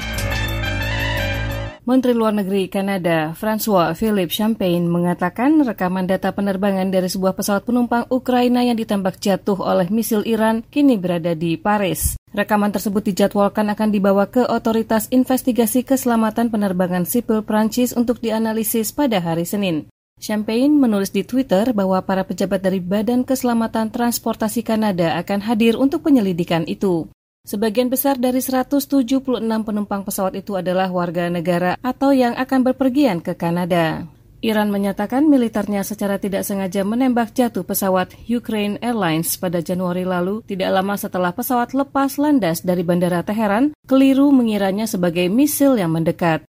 Menteri Luar Negeri Kanada François Philippe Champagne mengatakan rekaman data penerbangan dari sebuah pesawat penumpang Ukraina yang ditembak jatuh oleh misil Iran kini berada di Paris. Rekaman tersebut dijadwalkan akan dibawa ke Otoritas Investigasi Keselamatan Penerbangan Sipil Prancis untuk dianalisis pada hari Senin. Champagne menulis di Twitter bahwa para pejabat dari Badan Keselamatan Transportasi Kanada akan hadir untuk penyelidikan itu. Sebagian besar dari 176 penumpang pesawat itu adalah warga negara atau yang akan berpergian ke Kanada. Iran menyatakan militernya secara tidak sengaja menembak jatuh pesawat Ukraine Airlines pada Januari lalu, tidak lama setelah pesawat lepas landas dari Bandara Teheran, keliru mengiranya sebagai misil yang mendekat.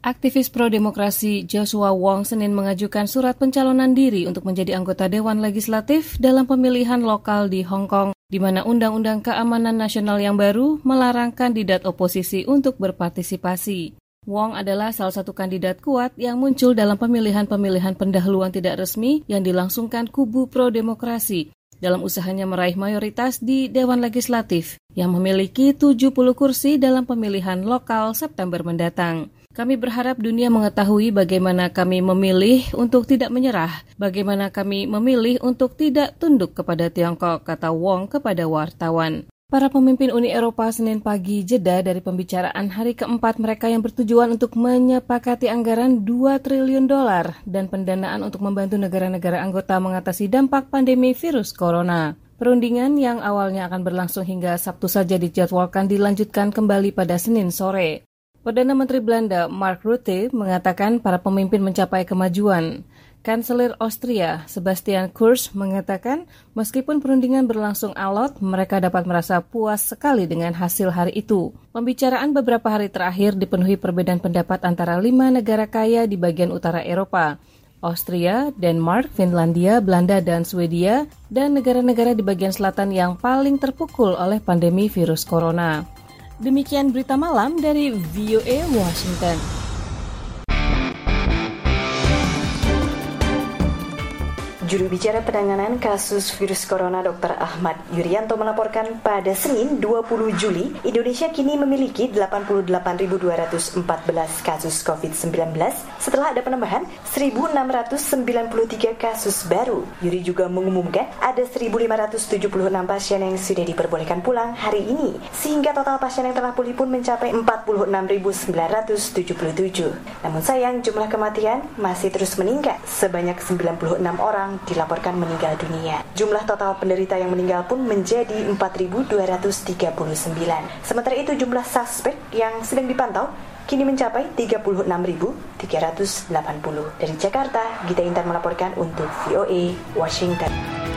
Aktivis pro-demokrasi Joshua Wong Senin mengajukan surat pencalonan diri untuk menjadi anggota Dewan Legislatif dalam pemilihan lokal di Hong Kong, di mana Undang-Undang Keamanan Nasional yang baru melarang kandidat oposisi untuk berpartisipasi. Wong adalah salah satu kandidat kuat yang muncul dalam pemilihan-pemilihan pendahuluan tidak resmi yang dilangsungkan kubu pro-demokrasi dalam usahanya meraih mayoritas di Dewan Legislatif yang memiliki 70 kursi dalam pemilihan lokal September mendatang. Kami berharap dunia mengetahui bagaimana kami memilih untuk tidak menyerah, bagaimana kami memilih untuk tidak tunduk kepada Tiongkok, kata Wong kepada wartawan. Para pemimpin Uni Eropa Senin pagi jeda dari pembicaraan hari keempat mereka yang bertujuan untuk menyepakati anggaran 2 triliun dolar dan pendanaan untuk membantu negara-negara anggota mengatasi dampak pandemi virus corona. Perundingan yang awalnya akan berlangsung hingga Sabtu saja dijadwalkan dilanjutkan kembali pada Senin sore. Perdana Menteri Belanda Mark Rutte mengatakan para pemimpin mencapai kemajuan. Kanselir Austria Sebastian Kurz mengatakan meskipun perundingan berlangsung alot, mereka dapat merasa puas sekali dengan hasil hari itu. Pembicaraan beberapa hari terakhir dipenuhi perbedaan pendapat antara lima negara kaya di bagian utara Eropa, Austria, Denmark, Finlandia, Belanda, dan Swedia, dan negara-negara di bagian selatan yang paling terpukul oleh pandemi virus corona. Demikian berita malam dari VOA Washington. Juru bicara penanganan kasus virus corona Dr. Ahmad Yuryanto melaporkan pada Senin 20 Juli, Indonesia kini memiliki 88.214 kasus COVID-19 setelah ada penambahan 1.693 kasus baru. Yuri juga mengumumkan ada 1.576 pasien yang sudah diperbolehkan pulang hari ini, sehingga total pasien yang telah pulih pun mencapai 46.977. Namun sayang jumlah kematian masih terus meningkat sebanyak 96 orang dilaporkan meninggal dunia. Jumlah total penderita yang meninggal pun menjadi 4.239. Sementara itu jumlah suspek yang sedang dipantau kini mencapai 36.380. Dari Jakarta, Gita Intan melaporkan untuk VOA Washington.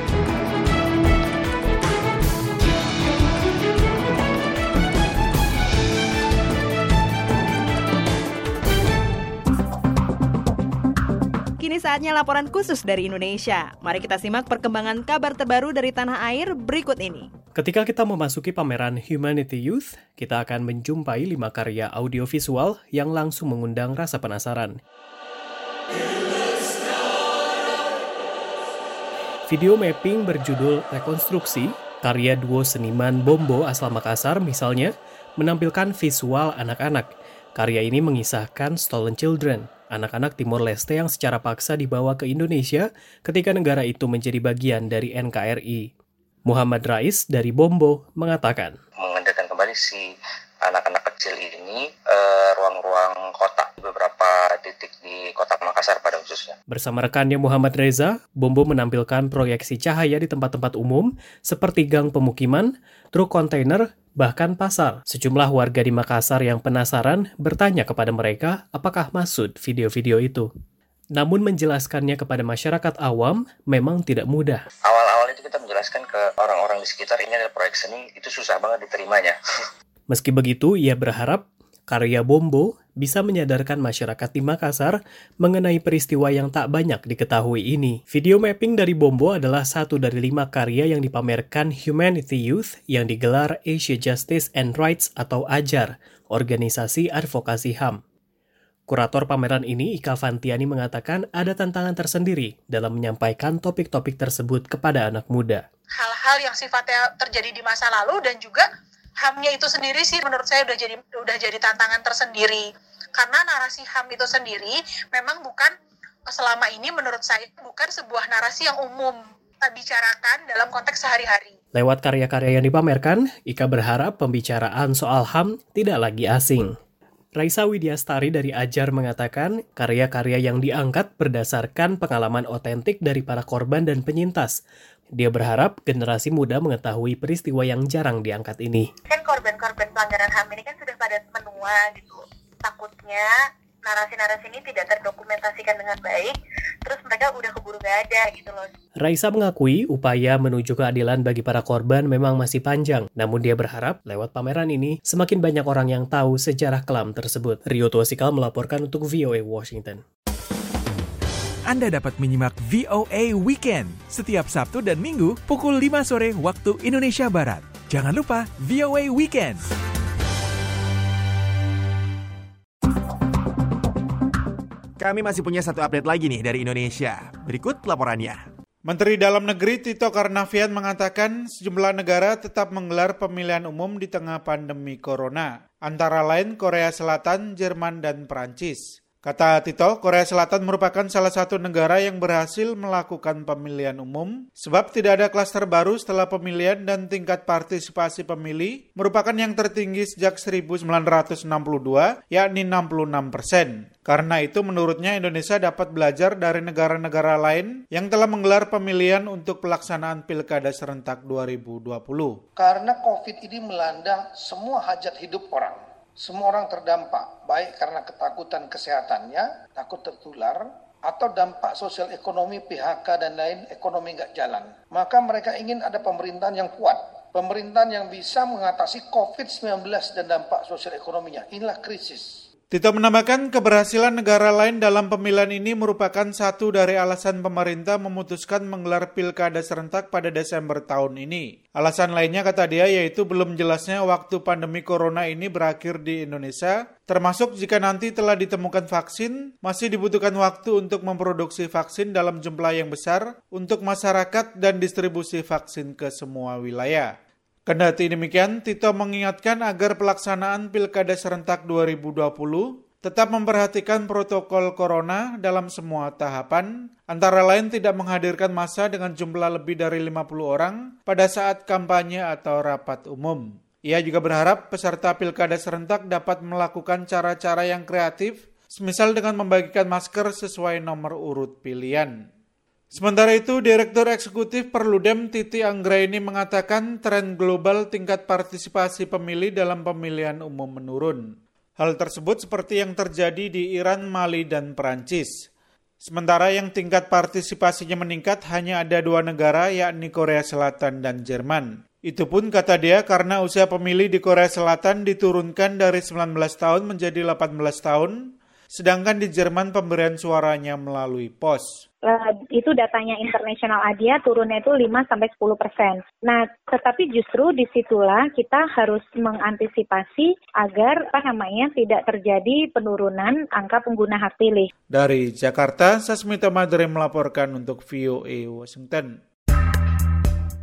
Kini saatnya laporan khusus dari Indonesia. Mari kita simak perkembangan kabar terbaru dari tanah air berikut ini. Ketika kita memasuki pameran Humanity Youth, kita akan menjumpai lima karya audiovisual yang langsung mengundang rasa penasaran. Video mapping berjudul Rekonstruksi, karya duo seniman Bombo asal Makassar misalnya, menampilkan visual anak-anak. Karya ini mengisahkan Stolen Children, anak-anak Timor Leste yang secara paksa dibawa ke Indonesia ketika negara itu menjadi bagian dari NKRI. Muhammad Rais dari Bombo mengatakan, mengendarkan kembali si anak-anak kecil ini eh, ruang-ruang kota beberapa titik di kota Makassar pada khususnya. Bersama rekannya Muhammad Reza, Bombo menampilkan proyeksi cahaya di tempat-tempat umum seperti gang pemukiman, truk kontainer, bahkan pasar. Sejumlah warga di Makassar yang penasaran bertanya kepada mereka apakah maksud video-video itu. Namun menjelaskannya kepada masyarakat awam memang tidak mudah. Awal-awal itu kita menjelaskan ke orang-orang di sekitar ini adalah proyek seni, itu susah banget diterimanya. Meski begitu, ia berharap karya Bombo bisa menyadarkan masyarakat di Makassar mengenai peristiwa yang tak banyak diketahui ini. Video mapping dari Bombo adalah satu dari lima karya yang dipamerkan Humanity Youth yang digelar Asia Justice and Rights atau AJAR, organisasi advokasi HAM. Kurator pameran ini, Ika Fantiani mengatakan ada tantangan tersendiri dalam menyampaikan topik-topik tersebut kepada anak muda. Hal-hal yang sifatnya terjadi di masa lalu dan juga HAM-nya itu sendiri sih menurut saya udah jadi udah jadi tantangan tersendiri karena narasi HAM itu sendiri memang bukan selama ini menurut saya bukan sebuah narasi yang umum bicarakan dalam konteks sehari-hari. Lewat karya-karya yang dipamerkan, Ika berharap pembicaraan soal HAM tidak lagi asing. Raisa Widyastari dari Ajar mengatakan, karya-karya yang diangkat berdasarkan pengalaman otentik dari para korban dan penyintas, dia berharap generasi muda mengetahui peristiwa yang jarang diangkat ini. Kan korban-korban pelanggaran HAM ini kan sudah pada menua gitu. Takutnya narasi-narasi ini tidak terdokumentasikan dengan baik, terus mereka udah keburu gak ada gitu loh. Raisa mengakui upaya menuju keadilan bagi para korban memang masih panjang, namun dia berharap lewat pameran ini semakin banyak orang yang tahu sejarah kelam tersebut. Rio Tuasikal melaporkan untuk VOA Washington. Anda dapat menyimak VOA Weekend setiap Sabtu dan Minggu pukul 5 sore waktu Indonesia Barat. Jangan lupa VOA Weekend. Kami masih punya satu update lagi nih dari Indonesia. Berikut laporannya. Menteri Dalam Negeri Tito Karnavian mengatakan sejumlah negara tetap menggelar pemilihan umum di tengah pandemi corona, antara lain Korea Selatan, Jerman, dan Perancis. Kata Tito, Korea Selatan merupakan salah satu negara yang berhasil melakukan pemilihan umum sebab tidak ada klaster baru setelah pemilihan dan tingkat partisipasi pemilih merupakan yang tertinggi sejak 1962 yakni 66 persen. Karena itu menurutnya Indonesia dapat belajar dari negara-negara lain yang telah menggelar pemilihan untuk pelaksanaan Pilkada serentak 2020. Karena COVID ini melanda semua hajat hidup orang semua orang terdampak, baik karena ketakutan kesehatannya, takut tertular, atau dampak sosial ekonomi PHK dan lain ekonomi nggak jalan. Maka mereka ingin ada pemerintahan yang kuat, pemerintahan yang bisa mengatasi COVID-19 dan dampak sosial ekonominya. Inilah krisis. Tito menambahkan keberhasilan negara lain dalam pemilihan ini merupakan satu dari alasan pemerintah memutuskan menggelar pilkada serentak pada Desember tahun ini. Alasan lainnya kata dia yaitu belum jelasnya waktu pandemi corona ini berakhir di Indonesia, termasuk jika nanti telah ditemukan vaksin, masih dibutuhkan waktu untuk memproduksi vaksin dalam jumlah yang besar untuk masyarakat dan distribusi vaksin ke semua wilayah. Kendati demikian, Tito mengingatkan agar pelaksanaan Pilkada serentak 2020 tetap memperhatikan protokol corona dalam semua tahapan, antara lain tidak menghadirkan masa dengan jumlah lebih dari 50 orang pada saat kampanye atau rapat umum. Ia juga berharap peserta pilkada serentak dapat melakukan cara-cara yang kreatif, semisal dengan membagikan masker sesuai nomor urut pilihan. Sementara itu, Direktur Eksekutif Perludem Titi Anggraini mengatakan tren global tingkat partisipasi pemilih dalam pemilihan umum menurun. Hal tersebut seperti yang terjadi di Iran, Mali, dan Perancis. Sementara yang tingkat partisipasinya meningkat hanya ada dua negara yakni Korea Selatan dan Jerman. Itu pun kata dia karena usia pemilih di Korea Selatan diturunkan dari 19 tahun menjadi 18 tahun, sedangkan di Jerman pemberian suaranya melalui pos uh, itu datanya internasional ADIA turunnya itu 5 sampai 10 persen. Nah, tetapi justru di situlah kita harus mengantisipasi agar apa namanya tidak terjadi penurunan angka pengguna hak pilih. Dari Jakarta, Sasmita Madre melaporkan untuk VOA Washington.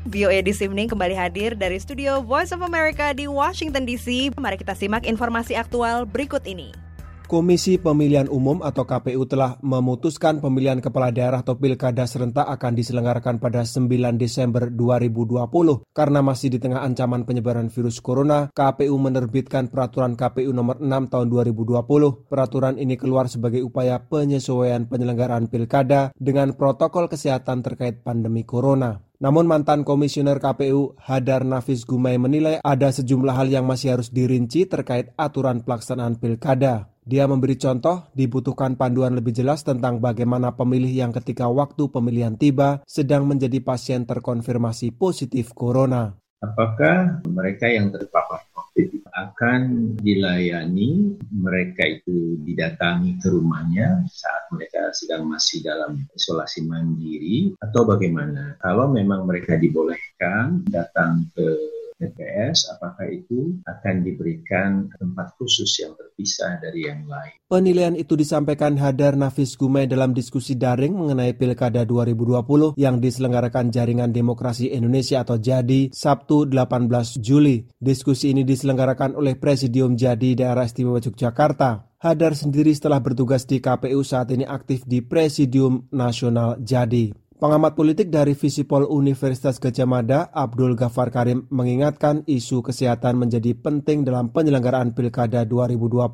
VOA This Evening kembali hadir dari studio Voice of America di Washington DC. Mari kita simak informasi aktual berikut ini. Komisi Pemilihan Umum atau KPU telah memutuskan pemilihan kepala daerah atau pilkada serentak akan diselenggarakan pada 9 Desember 2020. Karena masih di tengah ancaman penyebaran virus corona, KPU menerbitkan peraturan KPU nomor 6 tahun 2020. Peraturan ini keluar sebagai upaya penyesuaian penyelenggaraan pilkada dengan protokol kesehatan terkait pandemi corona. Namun mantan komisioner KPU Hadar Nafis Gumai menilai ada sejumlah hal yang masih harus dirinci terkait aturan pelaksanaan pilkada. Dia memberi contoh dibutuhkan panduan lebih jelas tentang bagaimana pemilih yang ketika waktu pemilihan tiba sedang menjadi pasien terkonfirmasi positif corona. Apakah mereka yang terpapar COVID akan dilayani, mereka itu didatangi ke rumahnya saat mereka sedang masih dalam isolasi mandiri atau bagaimana? Kalau memang mereka dibolehkan datang ke TPS, apakah itu akan diberikan tempat khusus yang terpisah dari yang lain. Penilaian itu disampaikan Hadar Nafis Gumai dalam diskusi daring mengenai Pilkada 2020 yang diselenggarakan Jaringan Demokrasi Indonesia atau JADI Sabtu 18 Juli. Diskusi ini diselenggarakan oleh Presidium JADI Daerah Istimewa Yogyakarta. Hadar sendiri setelah bertugas di KPU saat ini aktif di Presidium Nasional Jadi. Pengamat politik dari Visipol Universitas Gajah Mada, Abdul Ghaffar Karim, mengingatkan isu kesehatan menjadi penting dalam penyelenggaraan Pilkada 2020.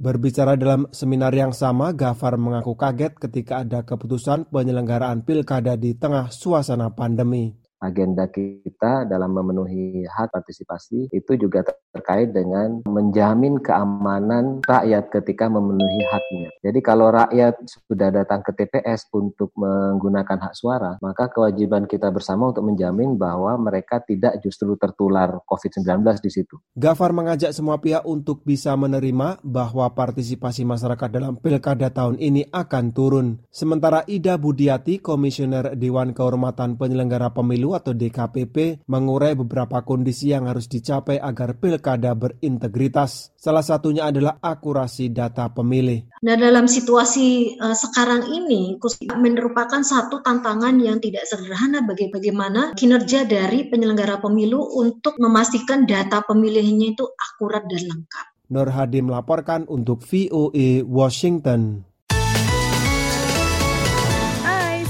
Berbicara dalam seminar yang sama, Ghaffar mengaku kaget ketika ada keputusan penyelenggaraan Pilkada di tengah suasana pandemi agenda kita dalam memenuhi hak partisipasi itu juga terkait dengan menjamin keamanan rakyat ketika memenuhi haknya. Jadi kalau rakyat sudah datang ke TPS untuk menggunakan hak suara, maka kewajiban kita bersama untuk menjamin bahwa mereka tidak justru tertular COVID-19 di situ. Gafar mengajak semua pihak untuk bisa menerima bahwa partisipasi masyarakat dalam pilkada tahun ini akan turun. Sementara Ida Budiati, Komisioner Dewan Kehormatan Penyelenggara Pemilu atau DKPP mengurai beberapa kondisi yang harus dicapai agar pilkada berintegritas. Salah satunya adalah akurasi data pemilih. Nah, dalam situasi uh, sekarang ini merupakan satu tantangan yang tidak sederhana bagi bagaimana kinerja dari penyelenggara pemilu untuk memastikan data pemilihnya itu akurat dan lengkap. Nur Hadi melaporkan untuk VOA Washington.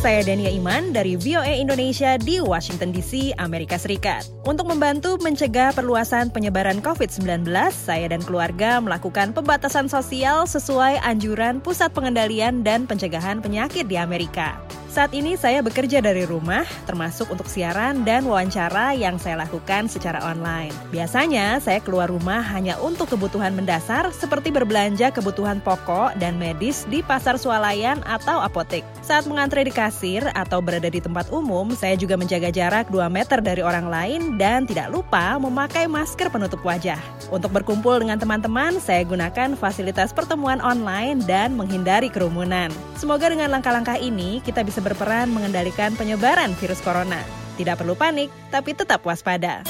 Saya Dania Iman dari VOA Indonesia di Washington DC, Amerika Serikat. Untuk membantu mencegah perluasan penyebaran COVID-19, saya dan keluarga melakukan pembatasan sosial sesuai anjuran Pusat Pengendalian dan Pencegahan Penyakit di Amerika. Saat ini saya bekerja dari rumah, termasuk untuk siaran dan wawancara yang saya lakukan secara online. Biasanya saya keluar rumah hanya untuk kebutuhan mendasar seperti berbelanja kebutuhan pokok dan medis di pasar swalayan atau apotek. Saat mengantre di kasir atau berada di tempat umum, saya juga menjaga jarak 2 meter dari orang lain dan tidak lupa memakai masker penutup wajah. Untuk berkumpul dengan teman-teman, saya gunakan fasilitas pertemuan online dan menghindari kerumunan. Semoga dengan langkah-langkah ini kita bisa berperan mengendalikan penyebaran virus corona. Tidak perlu panik, tapi tetap waspada.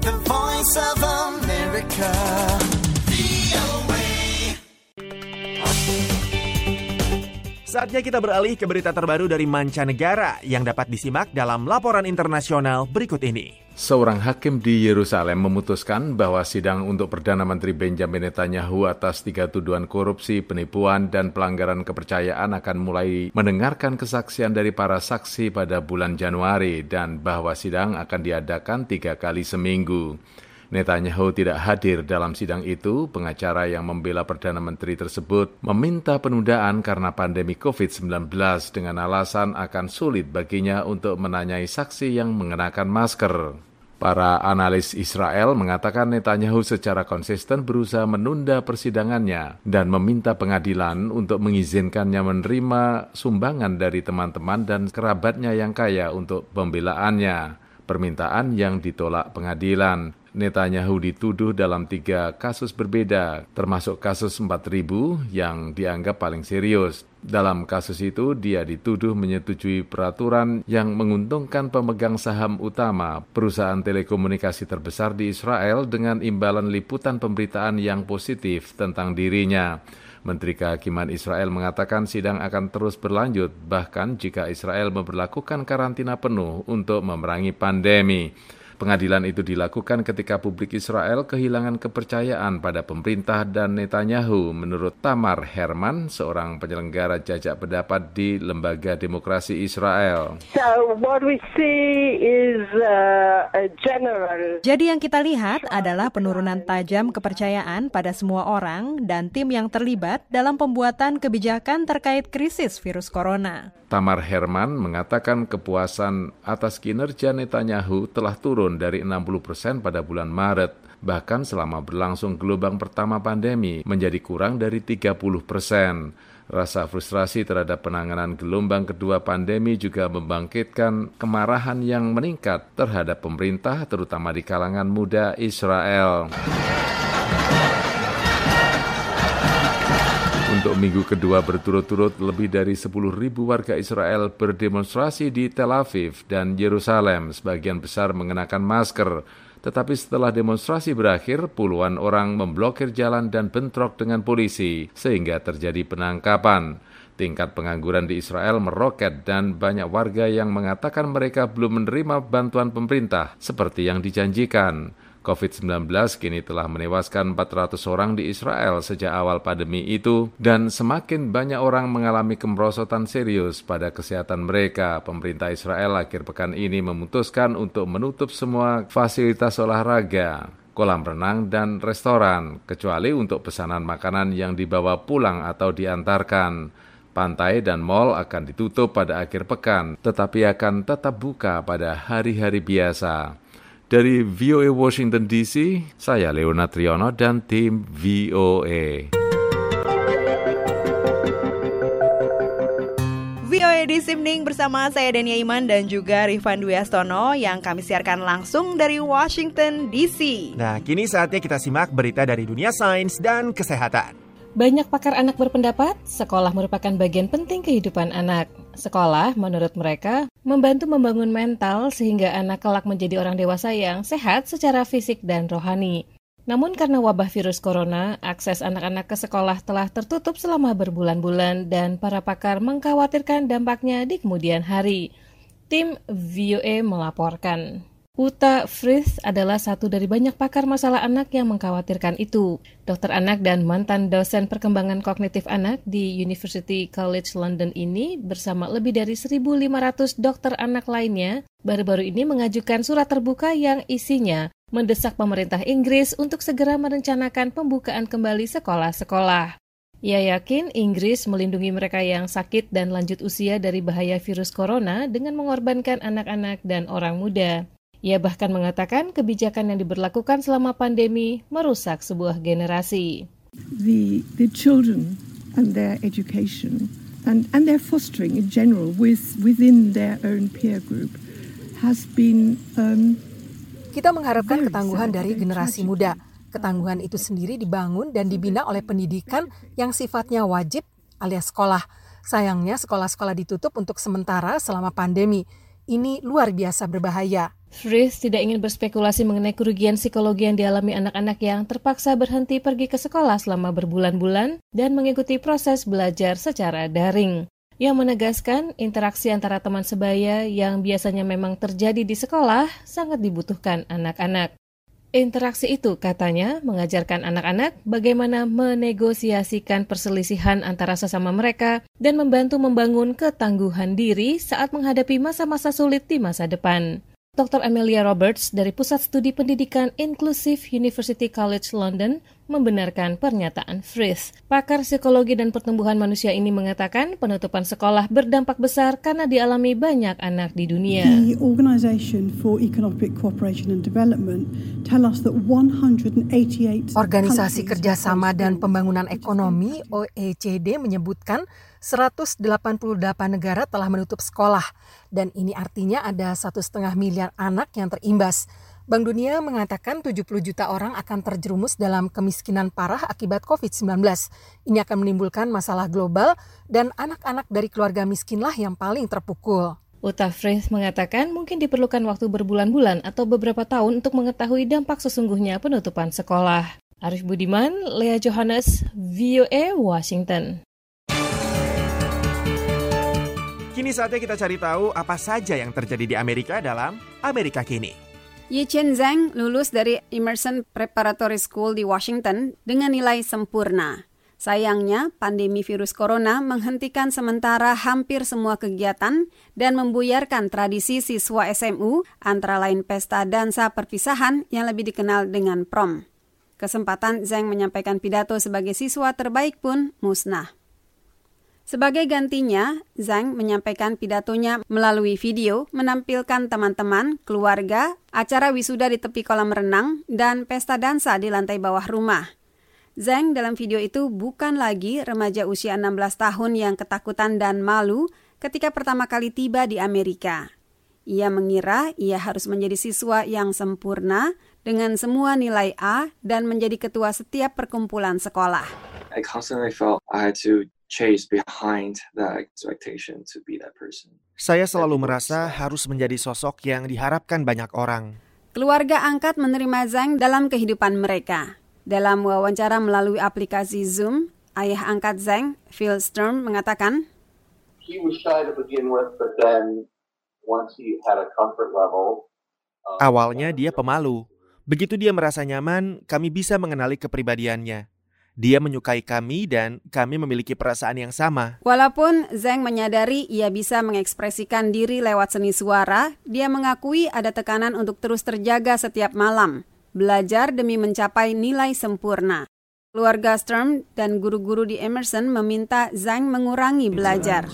The Voice of America. Saatnya kita beralih ke berita terbaru dari mancanegara yang dapat disimak dalam laporan internasional berikut ini. Seorang hakim di Yerusalem memutuskan bahwa sidang untuk Perdana Menteri Benjamin Netanyahu atas tiga tuduhan korupsi, penipuan, dan pelanggaran kepercayaan akan mulai mendengarkan kesaksian dari para saksi pada bulan Januari dan bahwa sidang akan diadakan tiga kali seminggu. Netanyahu tidak hadir dalam sidang itu. Pengacara yang membela Perdana Menteri tersebut meminta penundaan karena pandemi COVID-19 dengan alasan akan sulit baginya untuk menanyai saksi yang mengenakan masker. Para analis Israel mengatakan Netanyahu secara konsisten berusaha menunda persidangannya dan meminta pengadilan untuk mengizinkannya menerima sumbangan dari teman-teman dan kerabatnya yang kaya untuk pembelaannya. Permintaan yang ditolak pengadilan. Netanyahu dituduh dalam tiga kasus berbeda, termasuk kasus 4000 yang dianggap paling serius. Dalam kasus itu, dia dituduh menyetujui peraturan yang menguntungkan pemegang saham utama perusahaan telekomunikasi terbesar di Israel dengan imbalan liputan pemberitaan yang positif tentang dirinya. Menteri Kehakiman Israel mengatakan sidang akan terus berlanjut, bahkan jika Israel memperlakukan karantina penuh untuk memerangi pandemi. Pengadilan itu dilakukan ketika publik Israel kehilangan kepercayaan pada pemerintah dan Netanyahu, menurut Tamar Herman, seorang penyelenggara jajak pendapat di Lembaga Demokrasi Israel. So what we see is uh, a general. Jadi yang kita lihat adalah penurunan tajam kepercayaan pada semua orang dan tim yang terlibat dalam pembuatan kebijakan terkait krisis virus corona. Tamar Herman mengatakan kepuasan atas kinerja Netanyahu telah turun dari 60 persen pada bulan Maret. Bahkan selama berlangsung gelombang pertama pandemi menjadi kurang dari 30 persen. Rasa frustrasi terhadap penanganan gelombang kedua pandemi juga membangkitkan kemarahan yang meningkat terhadap pemerintah terutama di kalangan muda Israel. Untuk minggu kedua berturut-turut lebih dari 10.000 warga Israel berdemonstrasi di Tel Aviv dan Yerusalem, sebagian besar mengenakan masker. Tetapi setelah demonstrasi berakhir, puluhan orang memblokir jalan dan bentrok dengan polisi, sehingga terjadi penangkapan. Tingkat pengangguran di Israel meroket dan banyak warga yang mengatakan mereka belum menerima bantuan pemerintah seperti yang dijanjikan. COVID-19 kini telah menewaskan 400 orang di Israel sejak awal pandemi itu dan semakin banyak orang mengalami kemerosotan serius pada kesehatan mereka. Pemerintah Israel akhir pekan ini memutuskan untuk menutup semua fasilitas olahraga, kolam renang, dan restoran, kecuali untuk pesanan makanan yang dibawa pulang atau diantarkan. Pantai dan mall akan ditutup pada akhir pekan, tetapi akan tetap buka pada hari-hari biasa. Dari VOA Washington DC, saya Leona Triono dan tim VOA. VOA di Simning bersama saya Dania Iman dan juga Rifan Dwi Astono yang kami siarkan langsung dari Washington DC. Nah, kini saatnya kita simak berita dari dunia sains dan kesehatan. Banyak pakar anak berpendapat sekolah merupakan bagian penting kehidupan anak. Sekolah, menurut mereka, membantu membangun mental sehingga anak kelak menjadi orang dewasa yang sehat secara fisik dan rohani. Namun karena wabah virus corona, akses anak-anak ke sekolah telah tertutup selama berbulan-bulan dan para pakar mengkhawatirkan dampaknya di kemudian hari. Tim VOA melaporkan. Uta Frith adalah satu dari banyak pakar masalah anak yang mengkhawatirkan itu. Dokter anak dan mantan dosen perkembangan kognitif anak di University College London ini bersama lebih dari 1.500 dokter anak lainnya baru-baru ini mengajukan surat terbuka yang isinya mendesak pemerintah Inggris untuk segera merencanakan pembukaan kembali sekolah-sekolah. Ia yakin Inggris melindungi mereka yang sakit dan lanjut usia dari bahaya virus corona dengan mengorbankan anak-anak dan orang muda. Ia bahkan mengatakan kebijakan yang diberlakukan selama pandemi merusak sebuah generasi. The, the children and their education and, and their fostering in general with, within their own peer group has been um, kita mengharapkan ketangguhan dari generasi muda. Ketangguhan itu sendiri dibangun dan dibina oleh pendidikan yang sifatnya wajib alias sekolah. Sayangnya sekolah-sekolah ditutup untuk sementara selama pandemi. Ini luar biasa berbahaya. Frith tidak ingin berspekulasi mengenai kerugian psikologi yang dialami anak-anak yang terpaksa berhenti pergi ke sekolah selama berbulan-bulan dan mengikuti proses belajar secara daring. Yang menegaskan interaksi antara teman sebaya yang biasanya memang terjadi di sekolah sangat dibutuhkan anak-anak. Interaksi itu katanya mengajarkan anak-anak bagaimana menegosiasikan perselisihan antara sesama mereka dan membantu membangun ketangguhan diri saat menghadapi masa-masa sulit di masa depan. Dr. Amelia Roberts dari Pusat Studi Pendidikan Inklusif University College London membenarkan pernyataan Frith. Pakar psikologi dan pertumbuhan manusia ini mengatakan penutupan sekolah berdampak besar karena dialami banyak anak di dunia. The Organization for Economic Cooperation and Development tell us that 188 Organisasi Kerjasama dan Pembangunan Ekonomi OECD menyebutkan 188 negara telah menutup sekolah dan ini artinya ada satu setengah miliar anak yang terimbas. Bank Dunia mengatakan 70 juta orang akan terjerumus dalam kemiskinan parah akibat COVID-19. Ini akan menimbulkan masalah global dan anak-anak dari keluarga miskinlah yang paling terpukul. Uta Frith mengatakan mungkin diperlukan waktu berbulan-bulan atau beberapa tahun untuk mengetahui dampak sesungguhnya penutupan sekolah. Arif Budiman, Lea Johannes, VOA, Washington. Kini saatnya kita cari tahu apa saja yang terjadi di Amerika dalam Amerika Kini. Yi Chen Zhang lulus dari Emerson Preparatory School di Washington dengan nilai sempurna. Sayangnya, pandemi virus corona menghentikan sementara hampir semua kegiatan dan membuyarkan tradisi siswa SMU antara lain pesta dansa perpisahan yang lebih dikenal dengan prom. Kesempatan Zhang menyampaikan pidato sebagai siswa terbaik pun musnah. Sebagai gantinya, Zhang menyampaikan pidatonya melalui video menampilkan teman-teman, keluarga, acara wisuda di tepi kolam renang, dan pesta dansa di lantai bawah rumah. Zhang dalam video itu bukan lagi remaja usia 16 tahun yang ketakutan dan malu ketika pertama kali tiba di Amerika. Ia mengira ia harus menjadi siswa yang sempurna dengan semua nilai A dan menjadi ketua setiap perkumpulan sekolah. I constantly felt I had to chase behind that expectation to be that person. Saya selalu merasa harus menjadi sosok yang diharapkan banyak orang. Keluarga angkat menerima Zhang dalam kehidupan mereka. Dalam wawancara melalui aplikasi Zoom, ayah angkat Zhang, Phil Sturm, mengatakan, He was shy to begin with, but then once he had a comfort level, Awalnya dia pemalu. Begitu dia merasa nyaman, kami bisa mengenali kepribadiannya. Dia menyukai kami dan kami memiliki perasaan yang sama. Walaupun Zhang menyadari ia bisa mengekspresikan diri lewat seni suara, dia mengakui ada tekanan untuk terus terjaga setiap malam, belajar demi mencapai nilai sempurna. Keluarga Sturm dan guru-guru di Emerson meminta Zhang mengurangi belajar.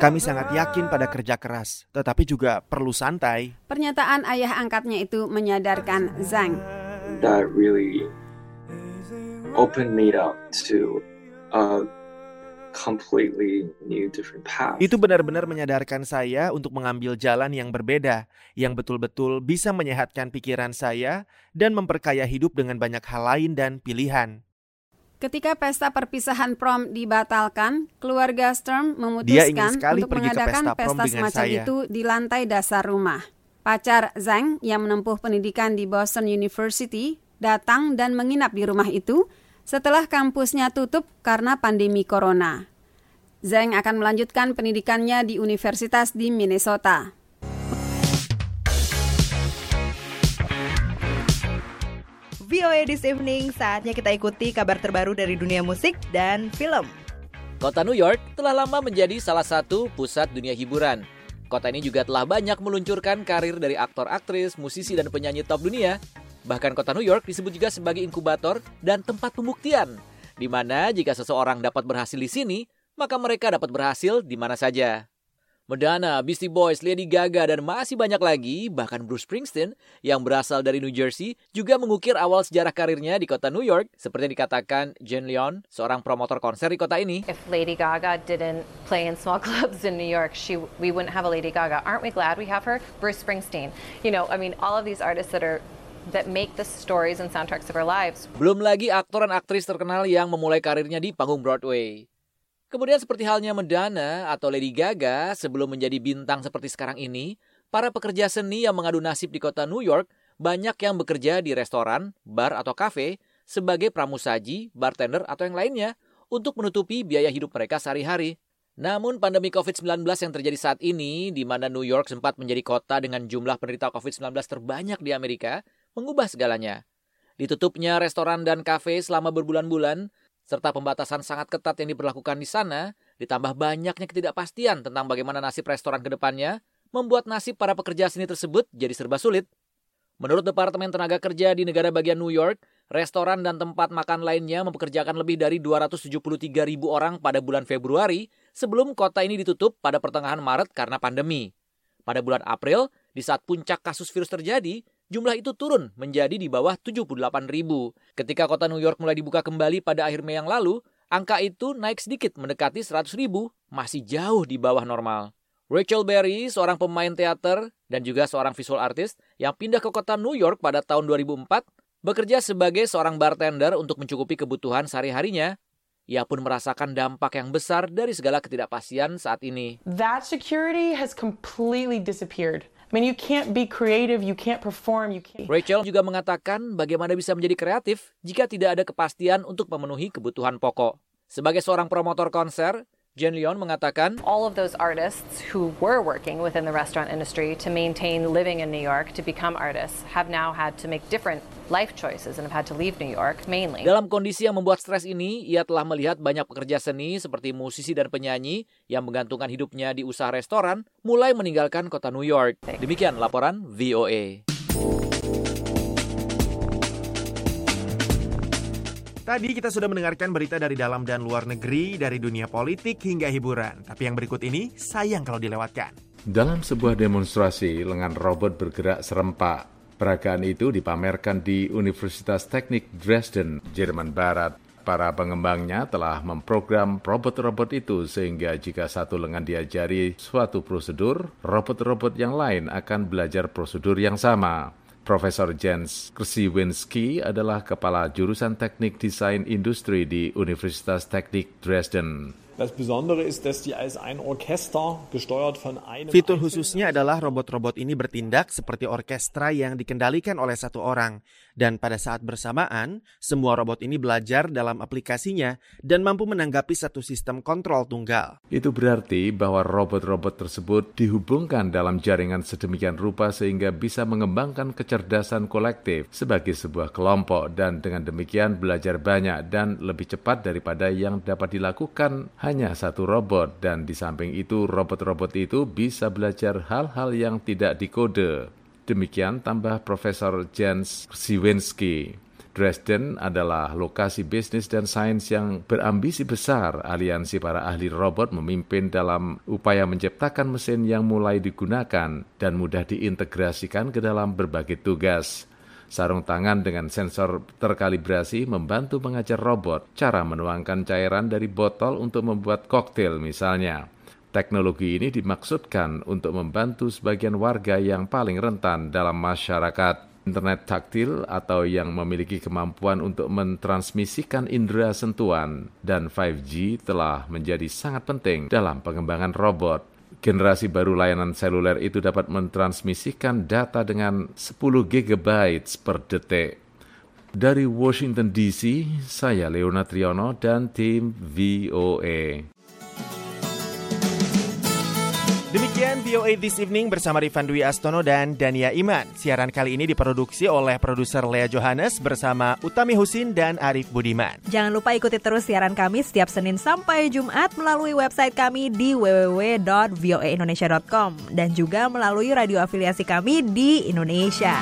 Kami sangat yakin pada kerja keras, tetapi juga perlu santai. Pernyataan ayah angkatnya itu menyadarkan Zhang. That really opened me up to uh, completely new different path. Itu benar-benar menyadarkan saya untuk mengambil jalan yang berbeda, yang betul-betul bisa menyehatkan pikiran saya dan memperkaya hidup dengan banyak hal lain dan pilihan. Ketika pesta perpisahan prom dibatalkan, keluarga Sturm ingin memutuskan untuk mengadakan pesta pesta semacam saya. itu di lantai dasar rumah. Pacar Zhang yang menempuh pendidikan di Boston University datang dan menginap di rumah itu setelah kampusnya tutup karena pandemi corona. Zhang akan melanjutkan pendidikannya di universitas di Minnesota. VOA This Evening, saatnya kita ikuti kabar terbaru dari dunia musik dan film. Kota New York telah lama menjadi salah satu pusat dunia hiburan. Kota ini juga telah banyak meluncurkan karir dari aktor, aktris, musisi, dan penyanyi top dunia. Bahkan kota New York disebut juga sebagai inkubator dan tempat pembuktian, di mana jika seseorang dapat berhasil di sini, maka mereka dapat berhasil di mana saja. Madonna, Beastie Boys, Lady Gaga, dan masih banyak lagi, bahkan Bruce Springsteen yang berasal dari New Jersey juga mengukir awal sejarah karirnya di kota New York, seperti yang dikatakan Jen Leon, seorang promotor konser di kota ini. If Lady Gaga didn't play in small clubs in New York, she we wouldn't have a Lady Gaga. Aren't we glad we have her? Bruce Springsteen. You know, I mean, all of these artists that are that make the stories and soundtracks of our lives. Belum lagi aktor dan aktris terkenal yang memulai karirnya di panggung Broadway. Kemudian seperti halnya Madonna atau Lady Gaga sebelum menjadi bintang seperti sekarang ini, para pekerja seni yang mengadu nasib di kota New York banyak yang bekerja di restoran, bar atau kafe sebagai pramusaji, bartender atau yang lainnya untuk menutupi biaya hidup mereka sehari-hari. Namun pandemi COVID-19 yang terjadi saat ini, di mana New York sempat menjadi kota dengan jumlah penderita COVID-19 terbanyak di Amerika, mengubah segalanya. Ditutupnya restoran dan kafe selama berbulan-bulan, serta pembatasan sangat ketat yang diberlakukan di sana, ditambah banyaknya ketidakpastian tentang bagaimana nasib restoran ke depannya, membuat nasib para pekerja seni tersebut jadi serba sulit. Menurut Departemen Tenaga Kerja di negara bagian New York, restoran dan tempat makan lainnya mempekerjakan lebih dari 273 ribu orang pada bulan Februari sebelum kota ini ditutup pada pertengahan Maret karena pandemi. Pada bulan April, di saat puncak kasus virus terjadi, jumlah itu turun menjadi di bawah 78 ribu. Ketika kota New York mulai dibuka kembali pada akhir Mei yang lalu, angka itu naik sedikit mendekati 100 ribu, masih jauh di bawah normal. Rachel Berry, seorang pemain teater dan juga seorang visual artist yang pindah ke kota New York pada tahun 2004, bekerja sebagai seorang bartender untuk mencukupi kebutuhan sehari-harinya. Ia pun merasakan dampak yang besar dari segala ketidakpastian saat ini. That security has completely disappeared. I mean, you can't be creative, you can't perform, you can't. Rachel juga mengatakan bagaimana bisa menjadi kreatif jika tidak ada kepastian untuk memenuhi kebutuhan pokok. Sebagai seorang promotor konser, Jen Leon mengatakan, All of those artists who were working within the restaurant industry to maintain living in New York, to become artists, have now had to make different life choices and have had to leave New York mainly. Dalam kondisi yang membuat stres ini, ia telah melihat banyak pekerja seni seperti musisi dan penyanyi yang menggantungkan hidupnya di usaha restoran mulai meninggalkan kota New York. Demikian laporan VOA. Tadi kita sudah mendengarkan berita dari dalam dan luar negeri, dari dunia politik hingga hiburan. Tapi yang berikut ini sayang kalau dilewatkan. Dalam sebuah demonstrasi, lengan robot bergerak serempak. Peragaan itu dipamerkan di Universitas Teknik Dresden, Jerman Barat. Para pengembangnya telah memprogram robot-robot itu sehingga jika satu lengan diajari suatu prosedur, robot-robot yang lain akan belajar prosedur yang sama. Profesor Jens Kresiwinski adalah kepala jurusan teknik desain industri di Universitas Teknik Dresden. Das Besondere ist, dass die als ein Orchester gesteuert von einem Fitur khususnya adalah robot-robot ini bertindak seperti orkestra yang dikendalikan oleh satu orang. Dan pada saat bersamaan, semua robot ini belajar dalam aplikasinya dan mampu menanggapi satu sistem kontrol tunggal. Itu berarti bahwa robot-robot tersebut dihubungkan dalam jaringan sedemikian rupa sehingga bisa mengembangkan kecerdasan kolektif sebagai sebuah kelompok dan dengan demikian belajar banyak dan lebih cepat daripada yang dapat dilakukan hanya satu robot dan di samping itu robot-robot itu bisa belajar hal-hal yang tidak dikode. Demikian tambah Profesor Jens Siwinski. Dresden adalah lokasi bisnis dan sains yang berambisi besar. Aliansi para ahli robot memimpin dalam upaya menciptakan mesin yang mulai digunakan dan mudah diintegrasikan ke dalam berbagai tugas. Sarung tangan dengan sensor terkalibrasi membantu mengajar robot cara menuangkan cairan dari botol untuk membuat koktail misalnya. Teknologi ini dimaksudkan untuk membantu sebagian warga yang paling rentan dalam masyarakat. Internet taktil atau yang memiliki kemampuan untuk mentransmisikan indera sentuhan dan 5G telah menjadi sangat penting dalam pengembangan robot. Generasi baru layanan seluler itu dapat mentransmisikan data dengan 10 GB per detik. Dari Washington DC, saya Leona Triono dan tim VOA. Demikian VOA This Evening bersama Rifan Dwi Astono dan Dania Iman. Siaran kali ini diproduksi oleh produser Lea Johannes bersama Utami Husin dan Arif Budiman. Jangan lupa ikuti terus siaran kami setiap Senin sampai Jumat melalui website kami di www.voaindonesia.com dan juga melalui radio afiliasi kami di Indonesia.